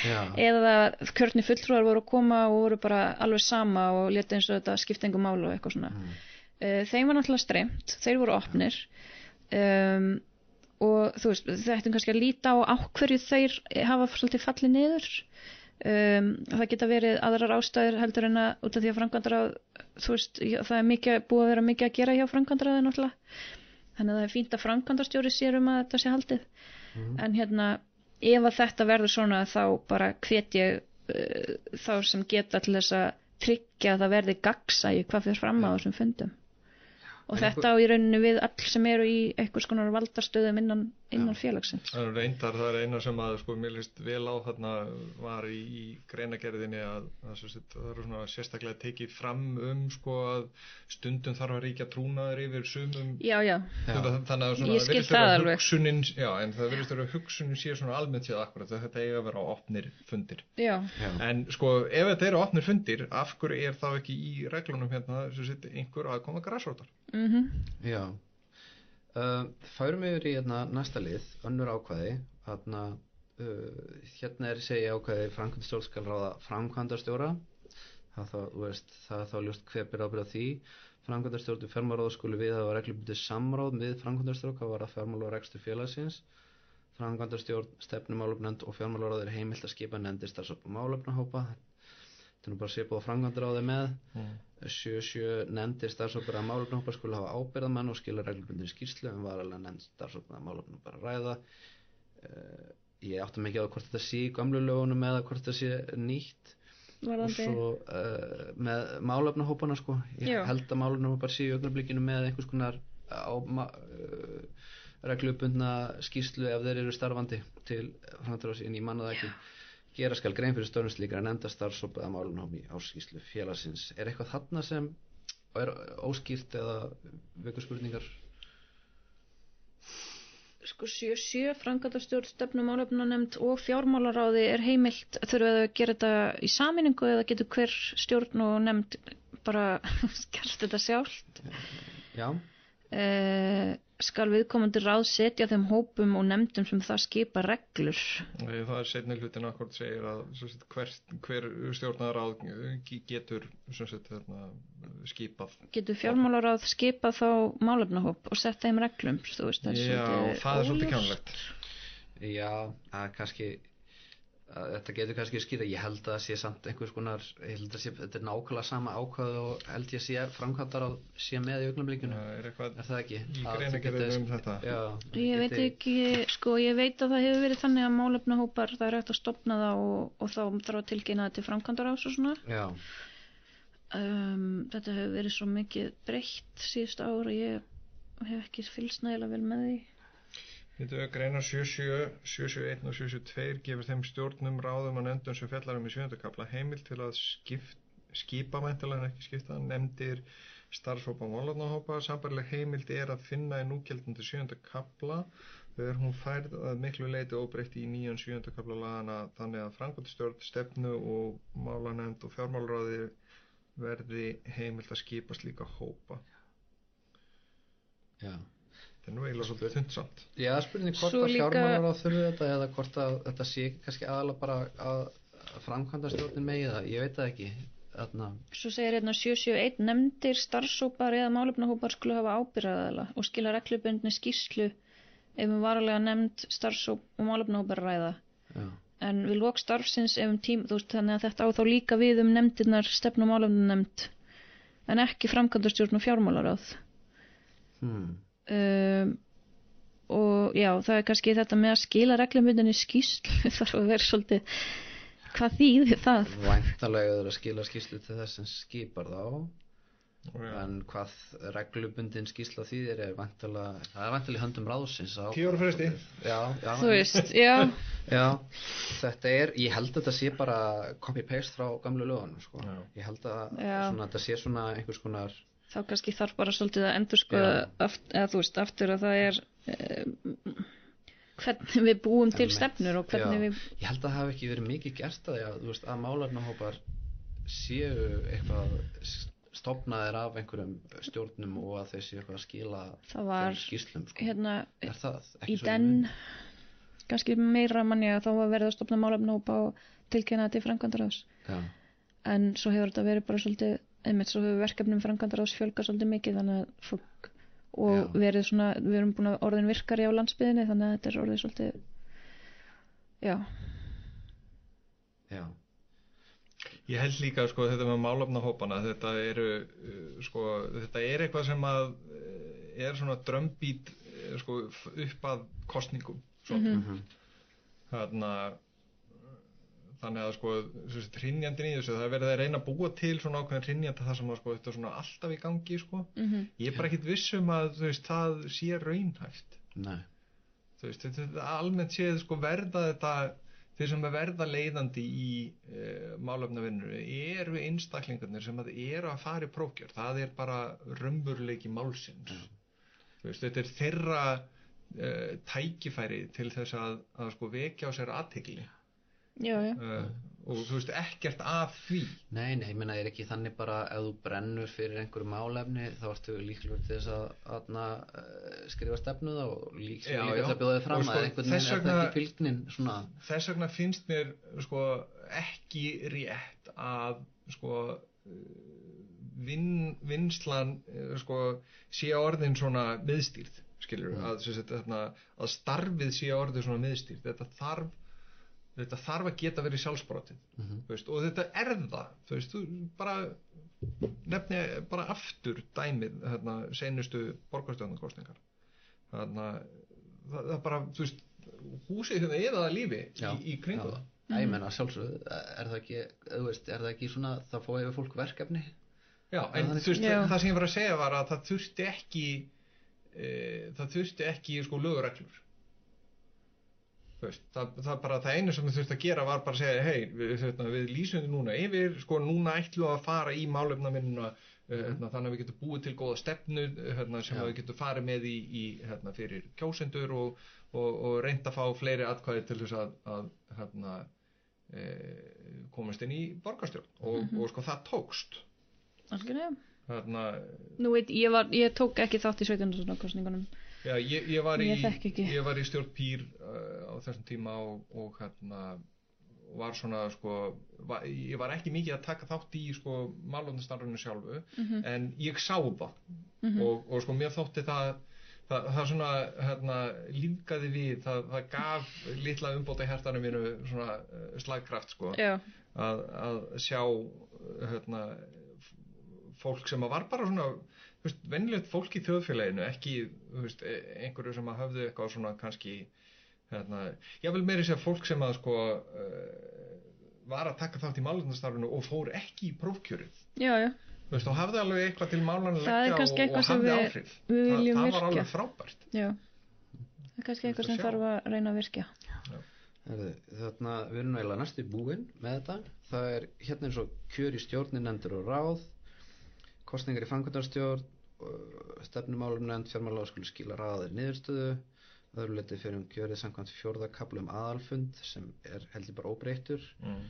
Já, eða kjörni fulltrúar voru að koma og voru bara alveg sama og leta eins og þetta skipta engum málu og eitthvað svona. Mm, uh, þeim var náttúrulega streymt, þeir voru opnir. Um, og þú veist, þetta er kannski að líta á ákverju þeir hafa svolítið fallið niður. Um, það geta verið aðrar ástæður heldur en að út af því að framkvæmdara þú veist, það er mikið, búið að vera mikið að gera hjá framkvæmdara náttúrulega. Þannig að það er fínt að framkvæmdarstjóri sér um að þetta sé haldið. Mm, en hérna, ef að þetta verður svona þá bara hvet ég uh, þá sem geta til þess að tryggja að það verði gagsa í hvað fyrir fram á þessum fundum og En þetta á í rauninni við all sem eru í einhvers konar valdarstöðum innan, innan félagsins. Það er reyndar, það er eina sem að sko, mér líst vel á þarna var í, í greinagerðinni að, að það eru svona sérstaklega tekið fram um sko að stundum þarf að ríkja trúnaður yfir sumum. Já, já, Þetta- þannig að svona Ég skil það alveg. hugsunin, já, en það vera að hugsunin sé svona almennt séð akkurat að þetta eiga að vera á opnir fundir. Já, já, en sko ef þetta eru opnir fundir af hverju er þá ekki í reglunum hérna svo sett einhver að koma græsrótar mhm. Já. Uh, Færum yfir í hérna, næsta lið, önnur ákvæði. Hérna, uh, hérna er segja ákvæði framkvæmdastjórn skal ráða framkvæmdastjóra. Það, það er þá ljóst byrja ábyrða því. Framkvæmdastjórn og fjármálaráð skulu við að reglubundið samráð með framkvæmdastjórn hvað var að fjármála og rekstur félagsins. Framkvæmdastjórn, stefnumálöfnend og fjármálaráð er heimilt að skipa nefndir starfsópa málöfnahópa þetta er nú bara svipað á framkvæmdaráði með. Mm. sjö sjö nefndir starfsópera málefnahópa skulu hafa ábyrðamenn og skila reglubundir skýrslu en varalega nefnd starfsópera málefnum bara ræða. Uh, ég átti mikið á hvort þetta sé í gamlu lögunum eða hvort þetta sé nýtt. Og varðandi, svo uh, með málefnahópana sko. Ég Já. held að málefnahópar sé í augnablikinu með einhvers konar á, uh, reglubundna skýrslu ef þeir eru starfandi til framtíðar en ég manna það ekki gera skal grein fyrir störnum slíkra nefnda starfsópa eða málunum í áskýslu félagsins. Er eitthvað þarna sem er óskýrt eða vekur spurningar? Sko sjö sjö framkvæmdastjórn stefnum álefna nefnd og fjármálaráði er heimilt. Þurfa þau að gera þetta í saminningu eða getur hver stjórn og nefnd bara gert þetta sjálft? Já, skal viðkomandi ráð setja þeim hópum og nefndum sem það skipa reglur? Nei, Það er setni hlutin akkord segir að sagt, hver, hver stjórnaráð getur sem sagt, hérna, skipað. Getur fjármálaráð skipa þá málefnahóp og setja þeim reglum þú veist, það er Já, það er svolítið kjánlegt. Já, að kannski að þetta getur kannski skýra ég held að það sé samt einhvers konar ég held að sé, þetta er nákvæmlega sama ákvæð og held ég sé framkvæmdar að sé með í augnablikinu, Það er eitthvað er það ekki? Að getur- um þetta. Já, Ég veit ekki, sko, ég veit að það hefur verið þannig að málefnahópar, það er hægt að stopna það og, og þá þarf að tilkynna það til framkvæmdar ás og svona. Já, Um, þetta hefur verið svo mikið breytt síðust ára, ég hef ekki fylgst nægilega vel með því. Er greinar 77, 71 og 72 gefur þeim stjórnum ráðum og nefndum sem fjallar um í sjöndakabla heimil til að skipt, skipa mæntalega en ekki skipta nefndir starfsópa og málefnahópa sambarleg heimild er að finna í núgjeldandi sjöndakabla þegar hún færð að miklu leiti óbreytt í nýjan sjöndakabla lagana þannig að frangotastjórn, stefnu og málanemnd og fjármálráði verði heimild að skipa slíka hópa. já Þetta er nú eiginlega svolítið þundsamt. Já, spurning hvort Svo að líka- fjármálar á þurfi þetta eða hvort að þetta sé ekki kannski aðalega bara að, framkvæmda stjórnin megi það, ég veit það ekki þarna, Svo segir hérna 771 nefndir, starfsópar eða málefnahópar skulu hafa ábyrðaðala og skila reglubundni skýrslu ef um varulega nefnd, starfsóp og málefnahópar ræða. já, En við lók starfsins ef um tím, þú veist, þannig að þetta á þá líka við um nefndirnar stefn og málefnanemnd en ekki framkvæmdastjórn og fjármálaráð. hmm. Um, og já, það er kannski þetta með að skila reglumundinni skýslu þarf að vera svolítið hvað þýðir það? væntalega er að skila skýslu til þess sem skipar þá en hvað reglubundin skýsla þýðir er væntalega, það er væntalega í höndum ráðsins já, Þú veist, já, já, þetta er, ég held að þetta sé bara copy-paste frá gamlu lögunum sko. Ég held að svona, þetta sé svona einhvers konar þá kannski þarf bara svolítið að endur sko eða þú veist, aftur að það er um, hvernig við búum til stefnur og hvernig Já. við ég held að það hafi ekki verið mikið gert að að, veist, að málarnahópar séu eitthvað stopnaðir af einhverjum stjórnum og að þau séu eitthvað að skila það var þeim skýslum sko. hérna það í den kannski meira manni að þá var verið að stopna málefnahópa og tilkynna til framkvæmdaráðs já, en svo hefur þetta verið bara svolítið einmitt svo hefur verkefnum framkvæmdaráðs fjölga svolítið mikið þannig að fólk og Já. verið svona, við erum búin að orðin virkari á landsbyðinni þannig að þetta er orðið svolítið já, já, Ég held líka sko þetta með málefnahópana þetta eru uh, sko þetta er eitthvað sem að uh, er svona drömbít uh, sko upp að kostningum svo. mhm, þarna þannig að sko hrinnjandin í þessu, það er verið að reyna að búa til svona ákveðin hrinnjanda það sem að sko þetta er svona alltaf í gangi sko. Mm ég er bara ekkit viss um að þú veist það sé raunhæft. Nei. Þú veist, þetta þetta almennt séð sko verða þetta þeir sem er verða leiðandi í e, málefnavinnur eru einstaklingarnir sem að eru að fara í prókjör það er bara römburleiki málsins. Þú veist, þetta er þeirra e, tækifæri til þess að, að sko vekja á sér aðtegli já, já, e, og þú veist, ekkert af því. Nei, nei, ég meina, er ekki þannig bara ef þú brennur fyrir einhverju málefni þá ertu líklegur til þess að aðna, uh, skrifa stefnu þá og lík, Já, líka til að bjóða þið fram sko, að einhvern þess veginn er vegna- ekki fylgnin svona, þess vegna finnst mér sko ekki rétt að sko vin, vinslan eh, sko sé orðin svona miðstýrð skilur Mm. að, að starfið sé orðin svona miðstýrð. Þetta þarf þetta þarf að geta verið sjálfsbrotið Mhm. þú veist, og þetta er það þú veist, þú bara nefni bara aftur dæmið hérna, senustu borgarstjóðnarkostningar þarna það, það bara, þú veist húsið hérna er það lífi Já, í, í kringu já. það Æ, ég meina, sjálfsögðu, er það ekki þú veist, er það ekki svona, það fóði yfir fólk verkefni Já, Já, en þannig- þú veist, Já. það sem ég var að segja var að það þurfti ekki e, það þurfti ekki sko lögureglur veist, það, það bara það einu sem við þurfti að gera var bara að segja hei, við, hérna, við lýsum þið núna yfir sko núna ætlum við að fara í málefna minnuna hérna, þannig að við getum búið til góða stefnu hérna, sem Já. við getum farið með í, í hérna, fyrir kjósendur og, og, og reynd að fá fleiri atkvæði til þess að, að hérna, e, komast inn í borgarstjórn og, og sko það tókst algjörlega Nú veit, ég, var, ég tók ekki þátt í 17. já, ég, ég, var í, Ég var í stjórn pýr uh, á þessum tíma og, og hérna var svona sko var, ég var ekki mikið að taka þátt í sko málefnastarfinu sjálfu Mhm. en ég sá það. Og, og sko mér þótti það það, það svona hérna, lífgaði við það, það gaf litla umbóta í hertanum mínu svona uh, slagkraft sko að, að sjá hérna, f- fólk sem var bara svona veist, venjulegt fólk í þjóðfélaginu ekki þú veist, e- einhverju sem að höfðu eitthvað svona kannski hérna, ég vil meiri segja fólk sem að sko uh, var að taka þátt í málefnastarfinu og fór ekki í prófkjörið já, já. Þú veist, og hafði alveg eitthvað til málan að Það er leggja kannski og, og eitthvað sem hafði við- áhrif við það, það var alveg frábært já. Það er kannski eitthvað sem þarf að reyna að virkja. Þarna, við erum eiginlega næstu búin með þetta. Það er hérna eins og kjör í stjórnin nefndur og ráð, kostningar í fangundarstjórn, stefnumálum nefnd, fjármála skuli skila ráðir niðurstöðu, öðru leti fyrir um kjörið samkvæmt fjórðakablu um aðalfund sem er heldur bara óbreyttur. mm.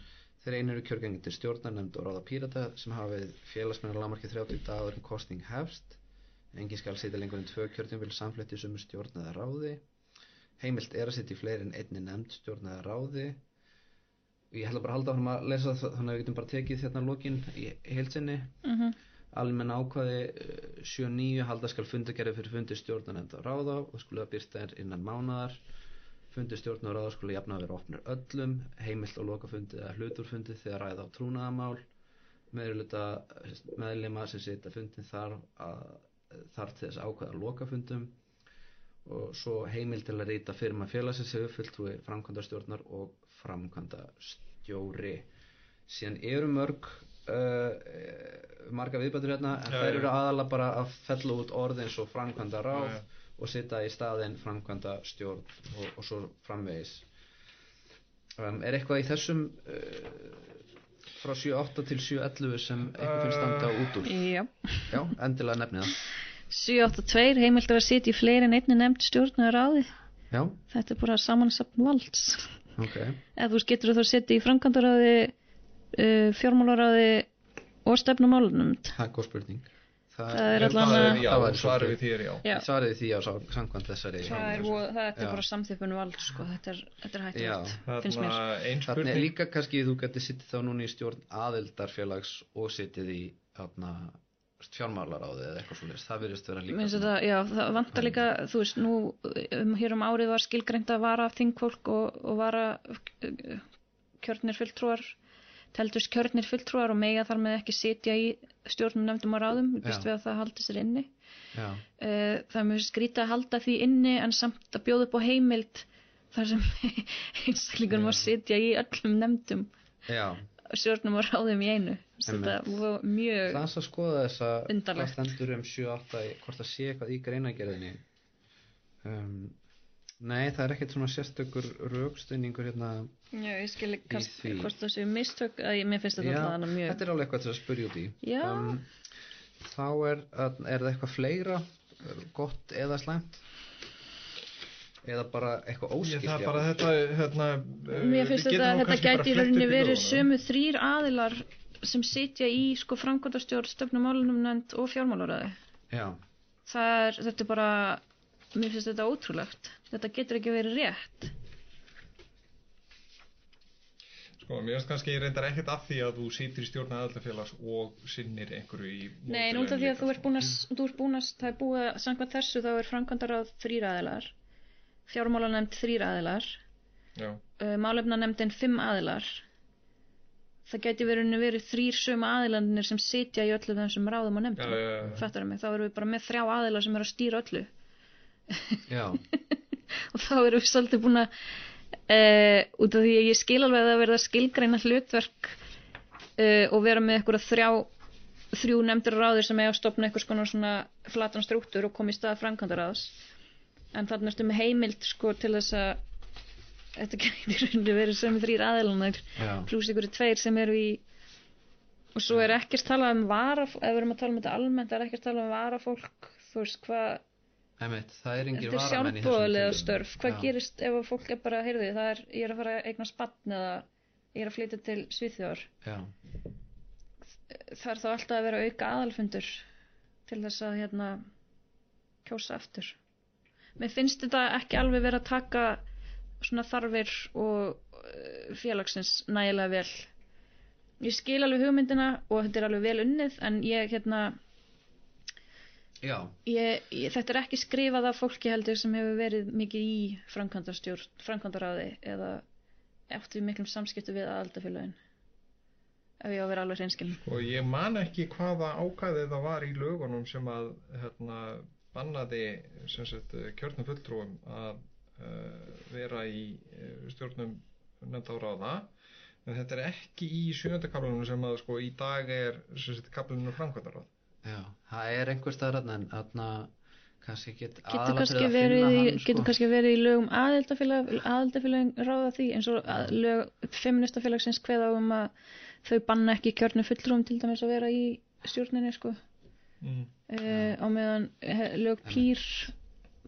Þeir einu eru kjörgengi til stjórnar nefnd og ráða pírata sem hafa við félagsmennar lámarki 30 dagur en kostning hefst. Engin skal sitja lengur en tvö kjörtjumfél samflett í sumu stjórn eða ráði. Heimilt er að sitja í fleiri en einni nefnd stjórn eða ráði. Ég ætla bara að halda áfram að lesa þannig að við getum bara tekið þérna lokin í heilsinni. Mm Almenn ákvaði eh, 7.9 halda skal fundagerði fyrir fundi stjórnar nefnd og ráða og skulle það byrta er innan mánadar. Fundi stjórn og ráða skulle jafna að vera opnir öllum, heimilt og loka fundi eða hluturfundi þegar ræða á trúnaðamál. Meðluta meðlima sem sita fundin þar, þar til þess að ákveða að loka fundum og svo heimilt til að rýta firma félagsins hefur fulltrúi framkvæmdastjórnar og framkvæmdastjóri. Síðan eru mörg uh, marga viðbætur hérna en Já, þær eru aðalega bara að fella út orð eins og framkvæmda ráð Já, já. og sitja í staðinn framkvæmda stjórn og, og svo framvegis um, er eitthvað í þessum uh, frá 7.8 til 7.11 sem eitthvað finnst standa út úr Já. já, endilega nefnið það 782 heimilt er að sitja í fleiri en einni nefnd stjórn eða ráði. já, Þetta er bara samansapn valds. ok Eða þú getur þá að sitja í framkvæmdaráði, uh, fjármálaráði og stefnumálunum. það er góð spurning það, Það er það allan er að- já, Það væri svarið við því er já Já. svariði því á sá- samkvæmt þessari Það er, vo- það er Já. bara samþjöpun valds, sko. Þetta er, þetta er Já. hættulegt, finnst mér. Þannig er spurning líka kannski þú getur sittið þá núna í stjórn aðildarfélags og sittið í þarna, fjármálaráði eða eitthvað svo það virðist vera líka svona- þetta, já, það vantar líka, þú veist, nú um, hér um árið var skilgreint að vara þingfólk og, og vara uh, kjörnir fulltrúar, teldust kjörnir fulltrúar og mega þar með ekki sitja í stjórnum nefndum á ráðum, við býst Já. við að það haldi sér inni. já, Uh, það er mjög skrítið að halda því inni en samt að bjóða upp á heimild þar sem einstaklingur má sitja í öllum nefndum, já, stjórnum og ráðum í einu. Þetta var mjög, Það er að skoða þessa Undarlegt. hvað stendur um 7-8 í- hvort það sé eitthvað í greinagerðinni um, Nei, það er ekkert svona sérstökur rögstunningur hérna já, ég skil ekki hvort það séu mistök, að ég, mér finnst þetta alltaf hana mjög. Þetta er alveg eitthvað til að spyrja út í Já. um, Þá er, er það eitthvað fleira gott eða slæmt eða bara eitthvað Ég, óskilt það er jafnvel? bara þetta hérna, Mér við finnst þetta, þetta bara gæti í rauninni verið sömu þrýr aðilar sem sitja í sko framkvæmdastjórn, stefnumálunum nefnd og fjármálaræði. Já, Það er, þetta er bara, mér finnst þetta ótrúlegt. Þetta getur ekki verið rétt. Sko, mér finnst kannski reyndar ekkert af því að þú situr í stjórn aðaldafélags og sinnir einhverju í Nei, nú það því að þú ert búin að, þú ert búin að, það er búið að, samkvæmt þessu þá er framkvæmdaráð þrýr aðilar, fjármálanemnd þrýr aðilar, Já, uh, málefnanemndin fimm aðilar. Það gæti verið, verið þrýr sömu aðilarnir sem sitja í öllu þessum ráðum og já, nefndum. já, já. Fattar mig, þá erum við bara með þrjá aðilar sem eru að stýra öllu. og þá erum við svolítið búin að uh, út af því að ég skil alveg að það verða skilgreina hlutverk uh, og vera með eitthvað þrjá þrjú nefndir ráðir sem eiga að stopna eitthvað svona, svona flatan strúktur og koma í stað framkvæmdaráðs en þarna ertu með heimild sko til þess að þetta getur verið sem þrýr aðilunar já, pluss ykkur tveir sem eru í og svo er ekkert talað um vara ef við erum að tala um þetta almennt er ekkert talað um varafólk þú veist hvað Einmitt, það er Þetta er varamenn í þessum sjálfbóðlega tilvikum. störf. Hvað Já. gerist ef fólk er bara, heyrði, það er, ég er að fara að eigna spann eða ég er að flytja til Svíþjóðar. Já, það er þá alltaf að vera auka aðalfundur til þess að hérna kjósa aftur mér finnst þetta ekki alveg vera að taka svona þarfir og uh, félagsins nægilega vel ég skil alveg hugmyndina og þetta er alveg vel unnið en ég hérna ég, ég, þetta er ekki skrifað af fólki heldur sem hefur verið mikið í framkvæmdaráði eða eftir miklum samskiptu við aðaldafélagin ef ég á að vera alveg hreinskilin. Og ég man ekki hvaða ákæðið það var í lögunum sem að hérna, bannaði kjörnum fulltrúum að uh, vera í uh, stjórnum ráða. En þetta er ekki í sjöndakablunum sem að sko í dag er kablunum framkvæmdaráð já, það er einhver staðar en þarna kannski get getur kannski verið, í, hann, getur sko. kannski verið í lögum aðildafélag aðildafélagin ráða því eins og að lög feministafélagsins kveða á um að þau banna ekki kjörnum fulltrúum til dæmis að vera í stjórninni sko mm. uh, á meðan eh, lög pýr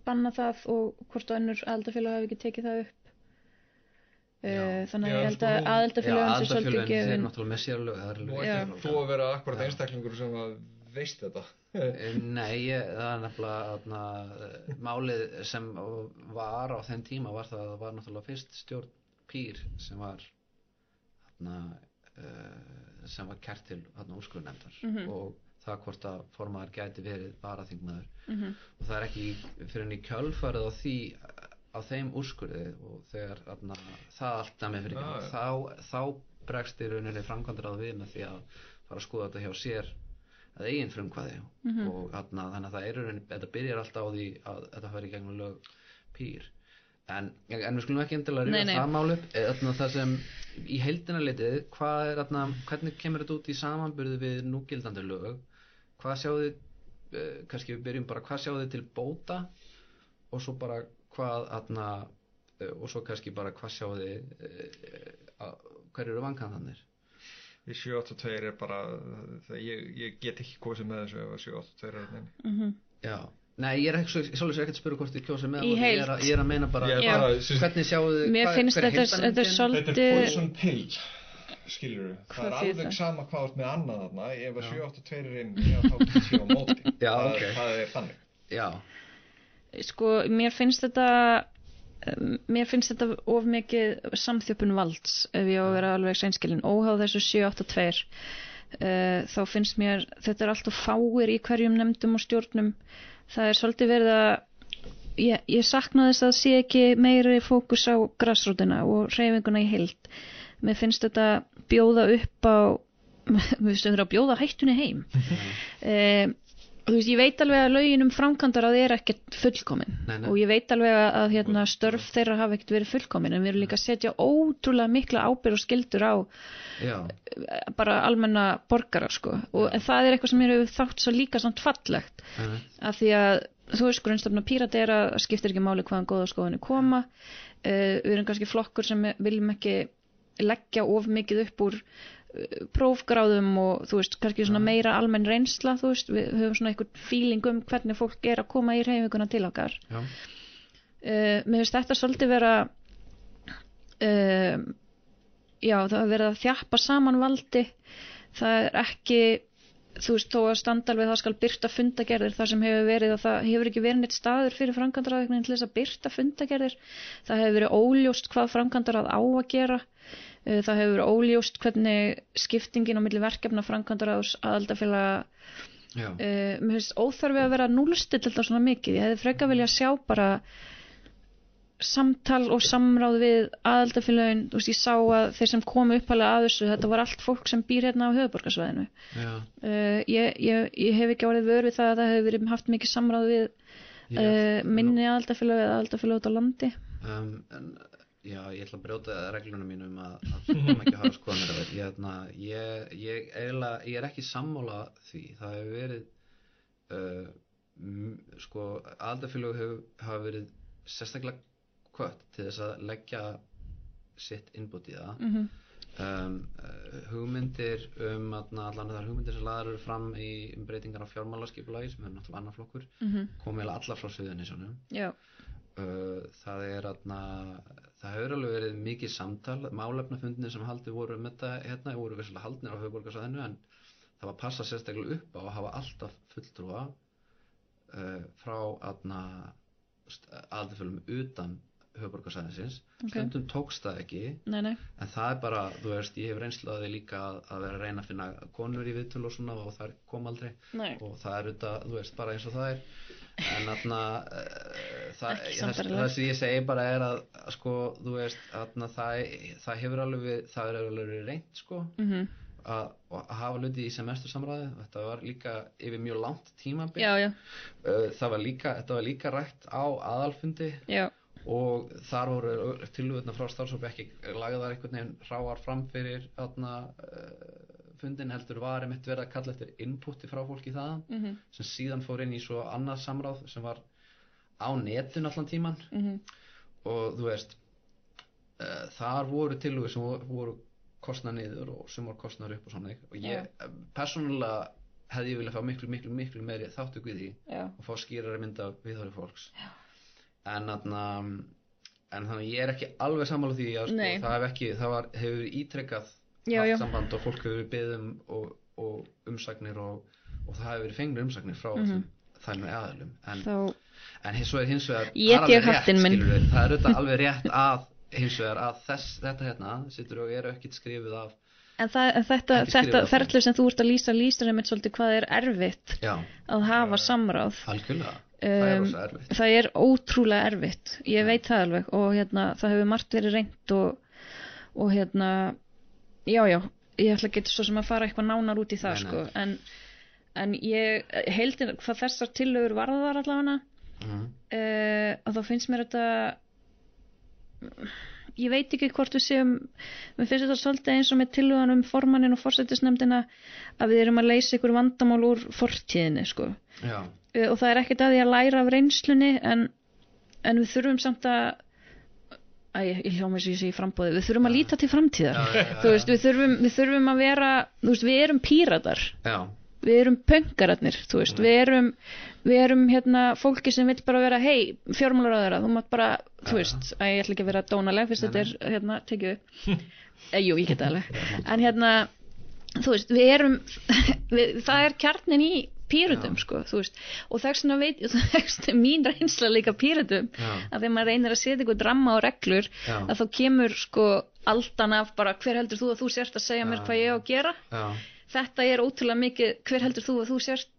banna það og hvort og önnur aðildafélag hafi ekki tekið það upp Já. uh, þannig að Já, ég held sko, að já, aðildafélagin sé svolítið gefin náttúrulega með sér lög það eru Nú lög- Já. ættir þú að vera akkurat Já. einstaklingur sem að veist þetta Eh, Nei, ég, það er nefnilega atna, málið sem var á þenn tíma var það að það var náttúrulega fyrst stjórn Pýr sem var atna, uh, sem var kert til úrskurðnefndar Mhm. og það hvort að formaður gæti verið varaþingmaður Mhm. og það er ekki fyrir henni kjölfarið á því á þeim úrskurði og þegar atna, það allt dæmi fyrir Já, ekki já. þá, þá bregst í rauninni framkvæmdur að við með því að fara að skoða þetta hjá sér að eigin frumkvæði. Mhm. og atna, þannig að það er í rauninni, þetta byrjar alltaf á því að þetta fari í gegnum lög pýr en, en við skulum ekki endilega ríða það mál upp eh, það sem í heildina litið er, hvernig kemur þetta út í samanburði við núgildandi lög? Hvað sjáðu eh, kannski við byrjum bara hvað sjáðu til bóta? Og svo bara hvað atna, eh, og svo kannski bara hvað sjáðu þið uh, hver eru vankanðanir Í 782 er bara það, ég, ég get ekki kosið með þessu ef að 782 er þarna inni. Mhm. já Nei, ég er ekki, svolítið sér ekki að spyrja hvort þið kjósið með ég er, að, ég er að meina bara Ég er bara, hvernig sjáu þið Mér hvað- finnst er þetta- þetta er svolítið- Þetta er poison pill skilur við, það er alveg það? sama hvað þú ert með annað þarna ef að Já. 782 er inn já, þá getur sér á móti Já, það, ok. það er þannig Já, sko, mér finnst þetta mér finnst þetta of mikið samþjöpun valds ef ég á að vera alveg seinskilin óháð þessu 782 uh, þá finnst mér þetta er alltaf fáir í hverjum nefndum og stjórnum. Það er svolítið verið að ég, ég sakna þess að sé ekki meiri fókus á grassrútina og reyfinguna í heild. Mér finnst þetta bjóða upp á finnst þetta að bjóða hættunni heim. Um, og þú veist, ég veit alveg að lögin um framkvæmdar að það er ekkert fullkomin. Nei, nei. og ég veit alveg að, að hérna, störf þeirra hafa ekkert verið fullkomin en við erum líka að setja ótrúlega mikla ábyrð og skildur á já, eh, bara almenna borgara sko. og það er eitthvað sem hefur þátt svo líka samt fallegt. Nei, af því að þú veist grunnstofna pírati er að það skiptir ekki máli hvaðan góða skoðinni koma. Uh, við erum kannski flokkur sem viljum ekki leggja of mikið upp úr prófgráðum og þú veist kannski svona meira almenn reynsla þú veist við höfum svona einhvern feeling um hvernig fólk er að koma í reyfinguna til okkar. Uh, mér finnst þetta svolítið vera uh, já það er verið að þjappa saman valdi. Það er ekki þú veist þó að standa alveg það skal byrta fundagerðir. Það sem hefur verið að það hefur ekki verið neitt staður fyrir framkvæmdaráðingin til þess að byrta fundagerðir. Það hefur verið óljóst hvað framkvæmdaráð á að gera það hefur óljóst hvernig skiptingin á milli verkefna framkvæmdaráðs aðaldafélaga já, uh, mér finnst óþarfi að vera núlstill alltaf svona mikið, ég hefði freka vilja sjá bara samtal og samráð við aðaldafélagin, þú veist ég sá að þeir sem komu uppalega að þessu, þetta var allt fólk sem býr hérna á höfuborgarsvæðinu uh, ég, ég, ég hef ekki orðið vör við það að það hefur verið haft mikið samráð við uh, minni aðaldafélag eða aðaldafélag út á landi. Um, en, já, ég ætla að brjóta regluna mín um að að það má ekki hafa skoðanir af ég, hérna, ég, ég, ég er ekki sammála því. Það hefur verið uh, sko, aðaldafélög hefur hafa verið sérstaklega kvött til þess að leggja sitt innbútt í það. Mm um, uh, hugmyndir um atna, allan þar hugmyndir sem laðar eru fram í um breytingar á fjármálaskipulagi sem er náttúrulega annar flokkur komið alveg allar frá Suðunisjónum já, það er atna, það hefur alveg verið mikið samtal málefnafundinir sem haldið voru um þetta hérna voru vissulega haldnir á höfuborgarsæðinu en það var að passa sérstaklega upp á að hafa alltaf fulltrúa uh, frá aðna aðalfölum utan höfuborgarsæðinsins Ok. stundum tókst það ekki nei, nei, en það er bara, þú veist, ég hef reynslaði líka að, að vera að reyna að finna konur í viðtölu og svona og það kom aldrei nei. og það er auðvitað, þú veist, bara eins og það er en þarna uh, það, það, sem ég segi bara er að, sko, þú veist, þarna það, það hefur alveg, við- það er alveg reynt sko, Mm að, að hafa hluti í semestur samræði, þetta var líka yfir mjög langt já, Uh, það var líka, þetta var líka rætt á aðalfundi já, og þar voru tilvöðna frá starfsópi ekki lagðar einhvern veginn ráar fram fyrir þarna, uh, fundin heldur var einmitt verið að kalla eftir inputi frá fólki þaðan mm sem síðan fór inn í svo annað samráð sem var á netun allan tíman mhm, og þú veist uh, þar voru tilvöð sem voru, kostna niður og sem voru kostnar upp og svona. Og ég uh, persónulega hefði ég viljað fá miklu, miklu, miklu meiri í því já, og fá skýrari mynd af viðhóri fólks. Já. en þarna en þannig að ég er ekki alveg sammála því að sko, það hef ekki, það var, hefur ítrekkað Já, haft já. samband og fólk hefur verið beðum og, og umsagnir og, og það hefur verið fengnir umsagnir frá mm Mhm. þælum aðalum en, en hins vegar hins vegar það er alveg skilurðu, það er alveg rétt að hins vegar að þess, þetta hérna sittur og eru ekkit skrifið af en, það, þetta, þetta ferðlu sem þú ert að lýsa lýsir einmitt svolítið hvað er erfitt já, að hafa samráð. Algjörlega. Það er Um, það er ótrúlega erfitt. Ég veit það alveg. Og hérna það hefur margt verið reynd og, og hérna já já, ég ætla ekki svo sem að fara eitthvað nánar út í það Nei, nei. sko en, en ég heildin hvað þessar tillögur varðar allavega mm. uh, að þá finnst mér þetta ég veit ekki hvort við séum mér finnst þetta svolítið eins og með tillögan um formannin og forsættisnefndina að við erum að leysa ykkur vandamál úr fortíðinni sko já, uh, og það er ekkert að því að læra af reynslunni en, en við þurfum samt að Æ, ég hljóma eins og ég sé í frambóði við þurfum að líta til framtíðar. Já, já, já, veist, við þurfum, við þurfum að vera veist, við erum píratar. Við erum pöngararnir, veist, við erum við erum hérna fólki sem vill bara vera hei, fjármálaráðara, þú mátt bara þú veist, að ég ætla ekki að vera dónaleg fyrst þetta er hérna, tekið e, jú, ég get það alveg, en hérna þú veist, við erum við, það er kjarnin í pírutum Já. sko, og þess vegna veit þess mín reynsla líka pírutum já, að þegar maður reynir að setja eitthvað dramma og reglur já, að þá kemur sko aldan af bara hver heldur þú að þú sért að segja mér Já. hvað ég á að gera? Já, þetta er ótrúlega mikið hver heldur þú að þú sért?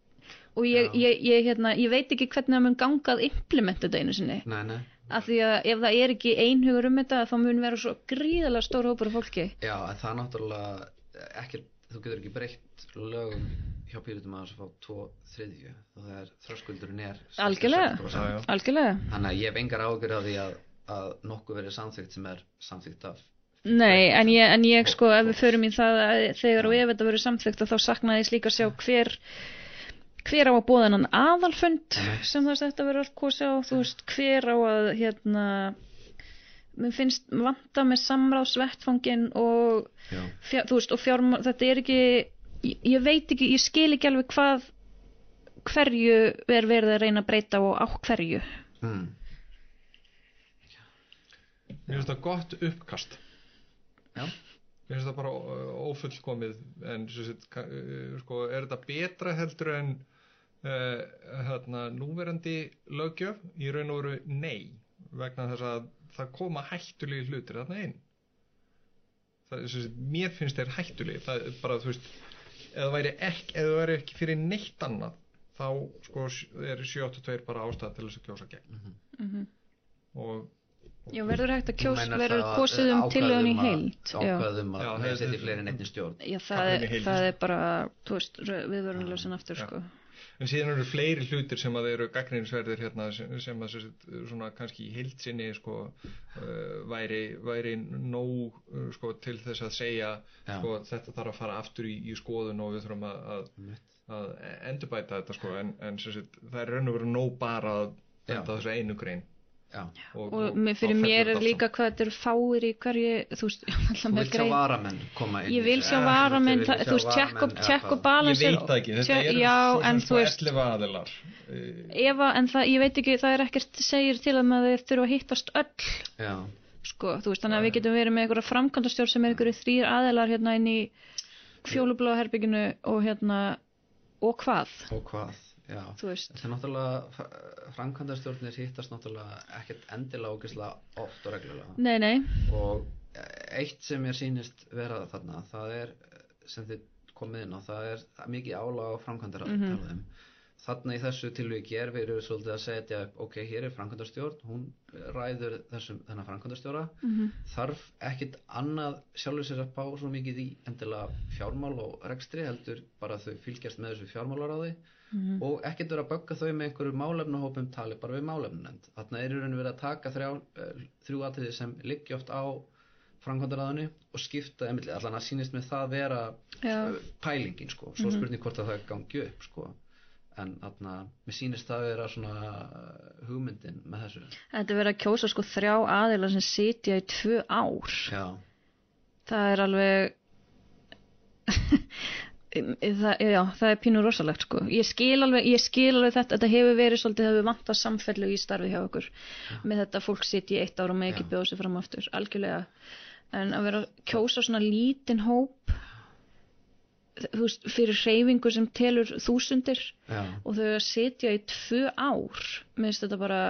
Og ég, ég, ég, hérna, ég veit ekki hvernig það mun ganga að implementa þetta einu sinni. Nei, nei. Af því að ef það er ekki einhugur um þetta þá mun vera svo gríðalega stór hópur af fólki. Já, það er náttúrulega ekki, þú getur ekki breytt lögum hjá pýritum að þess að fá tvo þriðju. Og það er þröskuldurinn er 66%. Algjörlega. Algjörlega, Þannig að ég hef engar ágjör af því að, að nokkuð verið samþykkt sem er samþykkt af nei en ég, en ég sko ef við förum í það að þegar og ef þetta verður samþykkt þá saknaði ég líka að sjá hver hver á að bóða hennan aðalfund sem þess að þetta verður allt kosi á þú veist hver á að hérna mér finnst vanta með samráðsvettfangin og Já, fjár, þú veist, og fjármál, þetta er ekki ég, ég veit ekki, ég skil ekki alveg hvað hverju er verið að reyna að breyta og á hverju. Mm. Mér finnst það gott uppkast. Já, Mér finnst það bara ó- ófullkomið en sett, eh, sko, er þetta betra heldur en uh, hérna, núverandi löggjöf? Í raun og veru nei vegna þess að það koma hættulegi hlutir þarna inn. Það, svo sett, mér finnst þeir hættulegi það er bara þú veist ef það væri ekki, ef það væri ekki fyrir neitt annað þá sko er 72 bara ástæða til þess að kjósa gegn. Mm og Já, verður hægt að kjós, verður það kosið um ákvæði tillögun í um Já, ákvæðum að Já, það það- setja fleiri einni stjórn. Já það, í er, það er bara, veist, viðvörunlega aftur, Já. sko En síðan eru fleiri hlutir sem að eru gaggrinsverðir hérna sem, sem að svona kannski í heildsinni sko uh, væri, væri nóg uh, sko til þess að segja Já. sko þetta þarf að fara aftur í, í skoðun og við þurfum að, að, að endurbæta þetta sko. En, en sem sagt, það er raun og veru nóg bara að benda þessu einu grein Já, og, Og með, fyrir þá mér er líka hvað þetta eru fáir í hverju, þú veist, alltaf með vilt sjá grein varamenn koma inn Ég vil sjá Eh, varamenn, vilt þú veist, check og, og Ég veit ekki, þetta eru Já, svo en sem þú svo veist 11 aðilar. Uh, Eva, en það, ég veit ekki, það er ekkert segir til að maður þurfa að hittast öll. Já, sko, þú veist, þannig að við getum verið með einhverja framkvæmdastjórn sem er einhverju þrýr aðilar hérna inn í fjólubláa herbygginu og hérna og hvað, og hvað, já. Þetta er náttúrulega framkvæmdastjórnir hittast náttúrulega ekkert endilega ógeðslega oft og reglulega. Nei, nei, og eitt sem mér sýnist vera þarna, það er sem þið komið inn á, það er mikið álag á framkvæmdar Mhm. mm þarna í þessu tilviki er við erum svolítið að setja upp, ok, hér er framkvæmdastjórn hún ræður þessum þennan framkvæmdastjóra. Mm þarf ekkit annað sjálfur sér að bá svo mikið í endilega fjármál og rekstri heldur bara þau fylgjast með þessu fjármálaráði. Mhm. og ekkert vera að bögga þau með einhverju málefnahópum tali bara við málefnend þarna er verið að taka þrjá, eh, þrjú atriði sem liggi oft á framkvæmdaráðinu og skipta allan að sýnist með það vera Já. eh, pælingin sko, svo spurning hvort að það gangi upp sko en þarna, mér sýnist það vera svona eh, hugmyndin með þessu. Þetta er verið að kjósa sko þrjá aðila sem sitja í tvö ár. Já, það er alveg það, já, það er pínu rosalegt sko. ég skil alveg, ég skil alveg þetta þetta hefur verið svolítið, það hefur vantað samfellu í starfi hjá okkur með þetta fólk sitt í eitt ára og með ekki Já. bjóða sig fram aftur algjörlega, en að vera að kjósa svona lítinn hóp þú veist, fyrir hreyfingu sem telur þúsundir já, og þau að sitja í tvö ár með þetta bara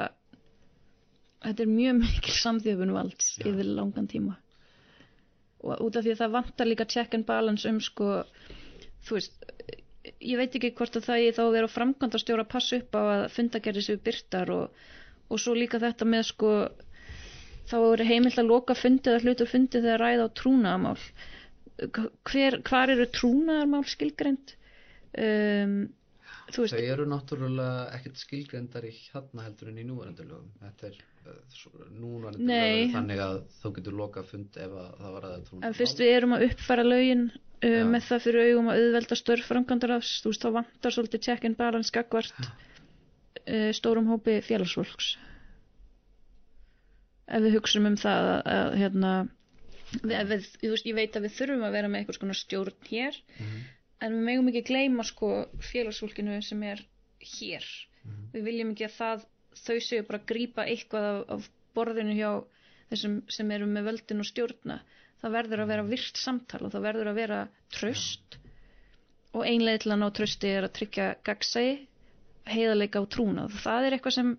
þetta er mjög mikil samþjöfun valds Já. yfir langan tíma. Og út af því að það vantar líka check and balance um sko þú veist ég veit ekki hvort að það ég þá að vera framkvæmdastjóra að passa upp á að fundagerði séu byrtar og, og svo líka þetta með sko þá er heimilt að loka fundið að hluta fundið þegar ræða á trúnaðamál hver, hvar eru trúnaðarmál skilgreind um, þú veist Þau eru náttúrulega ekkert skilgrendar í hérna heldur en í núvarandi lögum. Þetta er uh, svo- núvarandi Nei. lögum þannig að þú getur lokað fund ef að það var aðeins trúna. En fyrst við erum að uppfæra lögin uh, með það fyrir augum að auðvelda störf framkvæmdarafs, þú veist, þá vantar svolítið check and balance gagvart uh, stórum hópi félagsfólks. Ef við hugsum um það að, að hérna, við, við, þú veist, ég veit að við þurfum að vera með eitthvað svona stjórn hér, Mhm. en við megum ekki gleyma sko félagsfólkinu sem er hér. Mhm. Við viljum ekki að það, þau séu bara að grípa eitthvað af, af borðinu hjá þessum sem eru með völdin og stjórna það verður að vera virt samtal og það verður að vera tröst og einlega til að ná trösti er að tryggja gagsæi, heiðarleika og trúnað. Það er eitthvað sem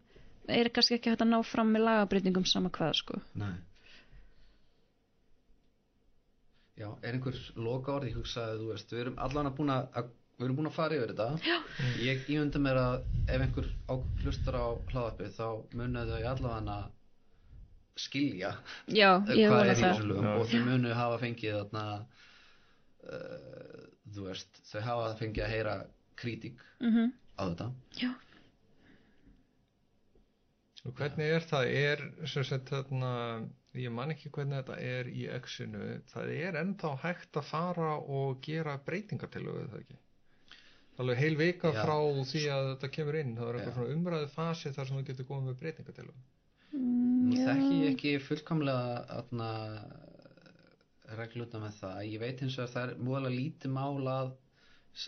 er kannski ekki hægt að ná fram með lagabreitingum sama hvað sko. Nei. Já, er einhver loka orð, ég hugsaði, þú veist, við erum allan að búin að, við erum búin að fara yfir þetta. Já. Ég ímynda mér að ef einhver á, hlustar á hlaðarpið þá munu þau allavega að skilja Já, hvað er í það. þessum lögum og þau munu hafa fengið þarna uh, þú veist, þau hafa fengið að heyra krítik Mm á þetta Já. Og hvernig er það? Er, sem sagt, þarna, ég man ekki hvernig þetta er í X-inu, það er ennþá hægt að fara og gera breytingartilögu, er það ekki? Alveg heil vika Já. frá því að þetta kemur inn, það er eitthvað svona umræðu fasi þar sem þú getur komið með breytingartilögu. Mm, já. þekki ég ekki fullkomlega atna, regluta með það ég veit hins vegar það er múðalega lítið mál að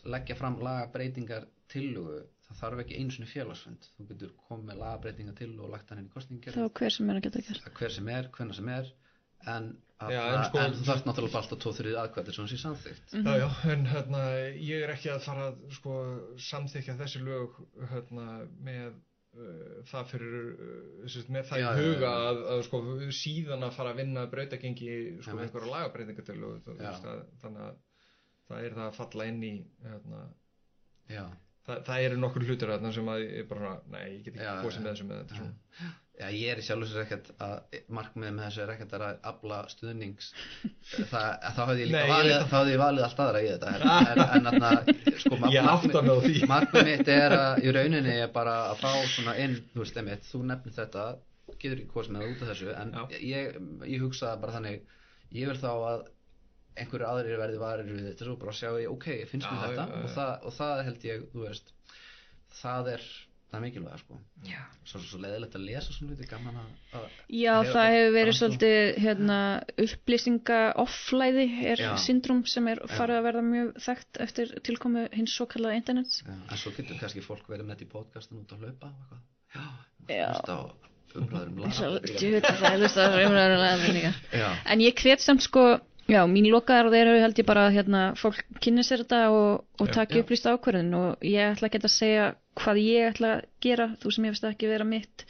leggja fram lagabreitingar tillugu það þarf ekki einu svona félagsfund þú getur komið með lagabreitingar tillugu og lagt hann inn í Þá kostningar hver sem er að geta gert. hver sem er, hvenna sem er en, Já, en sko- en þú þarf náttúrulega bara alltaf 2-3 aðkvæðir sem sé samþygt Mhm. Já, já, en hérna, ég er ekki að fara að sko, samþykja þessi lög hérna, með uh, það fyrir uh, sérst, með það Já, í huga já. Að, að sko, síðan að fara að vinna brautagengi sko, einhverja lagabreitingatölu Já. þannig að það er það að falla inn í hérna, já, það, það eru nokkur hlutir þarna sem að ég bara, nei, ég get ekki kosið já. með þessu með þetta svona. Já, ég er í sjálf sér ekkert að markmiðið með þessu er ekkert að afla stuðnings það, þá hafði ég líka Nei, ég valið, veit þá hafði ég valið allt aðra í þetta en, en, þarna, sko, Ég því. markmið mitt er að í rauninni er bara að fá svona inn, þú veist, einmitt, þú nefnir þetta getur ekki hvað sem er út af þessu en ég, ég hugsa bara þannig ég vil þá að einhverju aðrir verði varir við þetta svo bara sjá ég, ok, finnst mér þetta já, já. Og, það, og það held ég, þú veist það er, það er mikilvæg sko. Já. svo, svo leiðilegt að lesa svona hluti gaman að, Já, það hefur verið svolítið hérna, upplýsinga offlæði er Já. syndrom sem er farið að verða mjög þekkt eftir tilkomu hins svo kallaða internet. Já, en svo getur kannski fólk verið með þetta í podcastin út að hlaupa og eitthvað. Já, Já. hlusta á umræður um Svo lagabreitingar. djúvitt að það er hlust að umræður og lagabreitingar. Já, En ég hvet samt sko, Já, mín lokaðar þeir eru held ég bara að hérna, fólk kynni sér þetta og, og já. upplýst ákvörðin og ég ætla ekki að segja hvað ég ætla að gera, þú sem ég finnst ekki vera mitt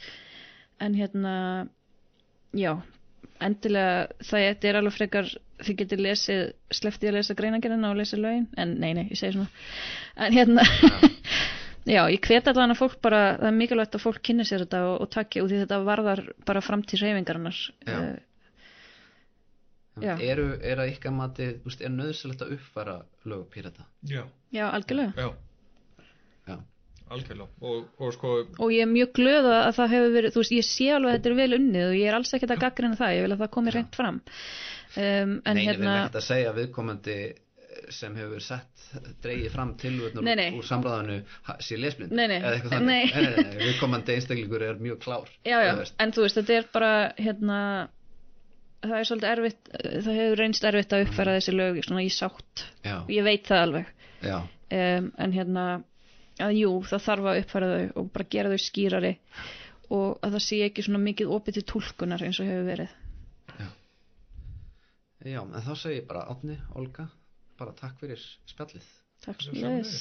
en hérna já, endilega það þetta er alveg frekar þið getur lesið, sleftið að lesa greinagerðina og lesa lögin, en nei, nei, ég segi svona en hérna já, ég hvet allan að fólk bara það er mikilvægt að fólk kynni sér þetta og, og taki og því þetta varðar bara framtíð reyfingarinnar Já. uh. Eru, er að ykkar mati er nöðsilegt að uppfæra lög pírata Já, já, algjörlega. Já, já, algjörlega. Og, og sko, og ég er mjög glöð að að það hefur verið, þú veist, ég sé alveg að þetta er vel unnið og ég er alls ekkert að gaggrina það, ég vil að það komi reynd fram. Um, en Nei, ég vil hérna ekkert að segja viðkomandi sem hefur sett dreigið fram nei. úr samræðanu ha- sé lesblind. Nei, nei. eða eitthvað þannig. Nei. nei, nei, nei, viðkomandi einstaklingur er mjög klár já, já, en þú veist, þetta er bara hérna það er svolítið erfitt, það hefur reynst erfitt að uppfæra þessi lög svona í sátt. Já, ég veit það alveg. Já, um, en hérna að jú, það þarf að uppfæra þau og bara gera þau skýrari og að það sé ekki svona mikið opið til túlkunar eins og hefur verið. Já, en þá segi ég bara Átni, Olga, bara takk fyrir spjallið. Takk Já, sömuleiðis.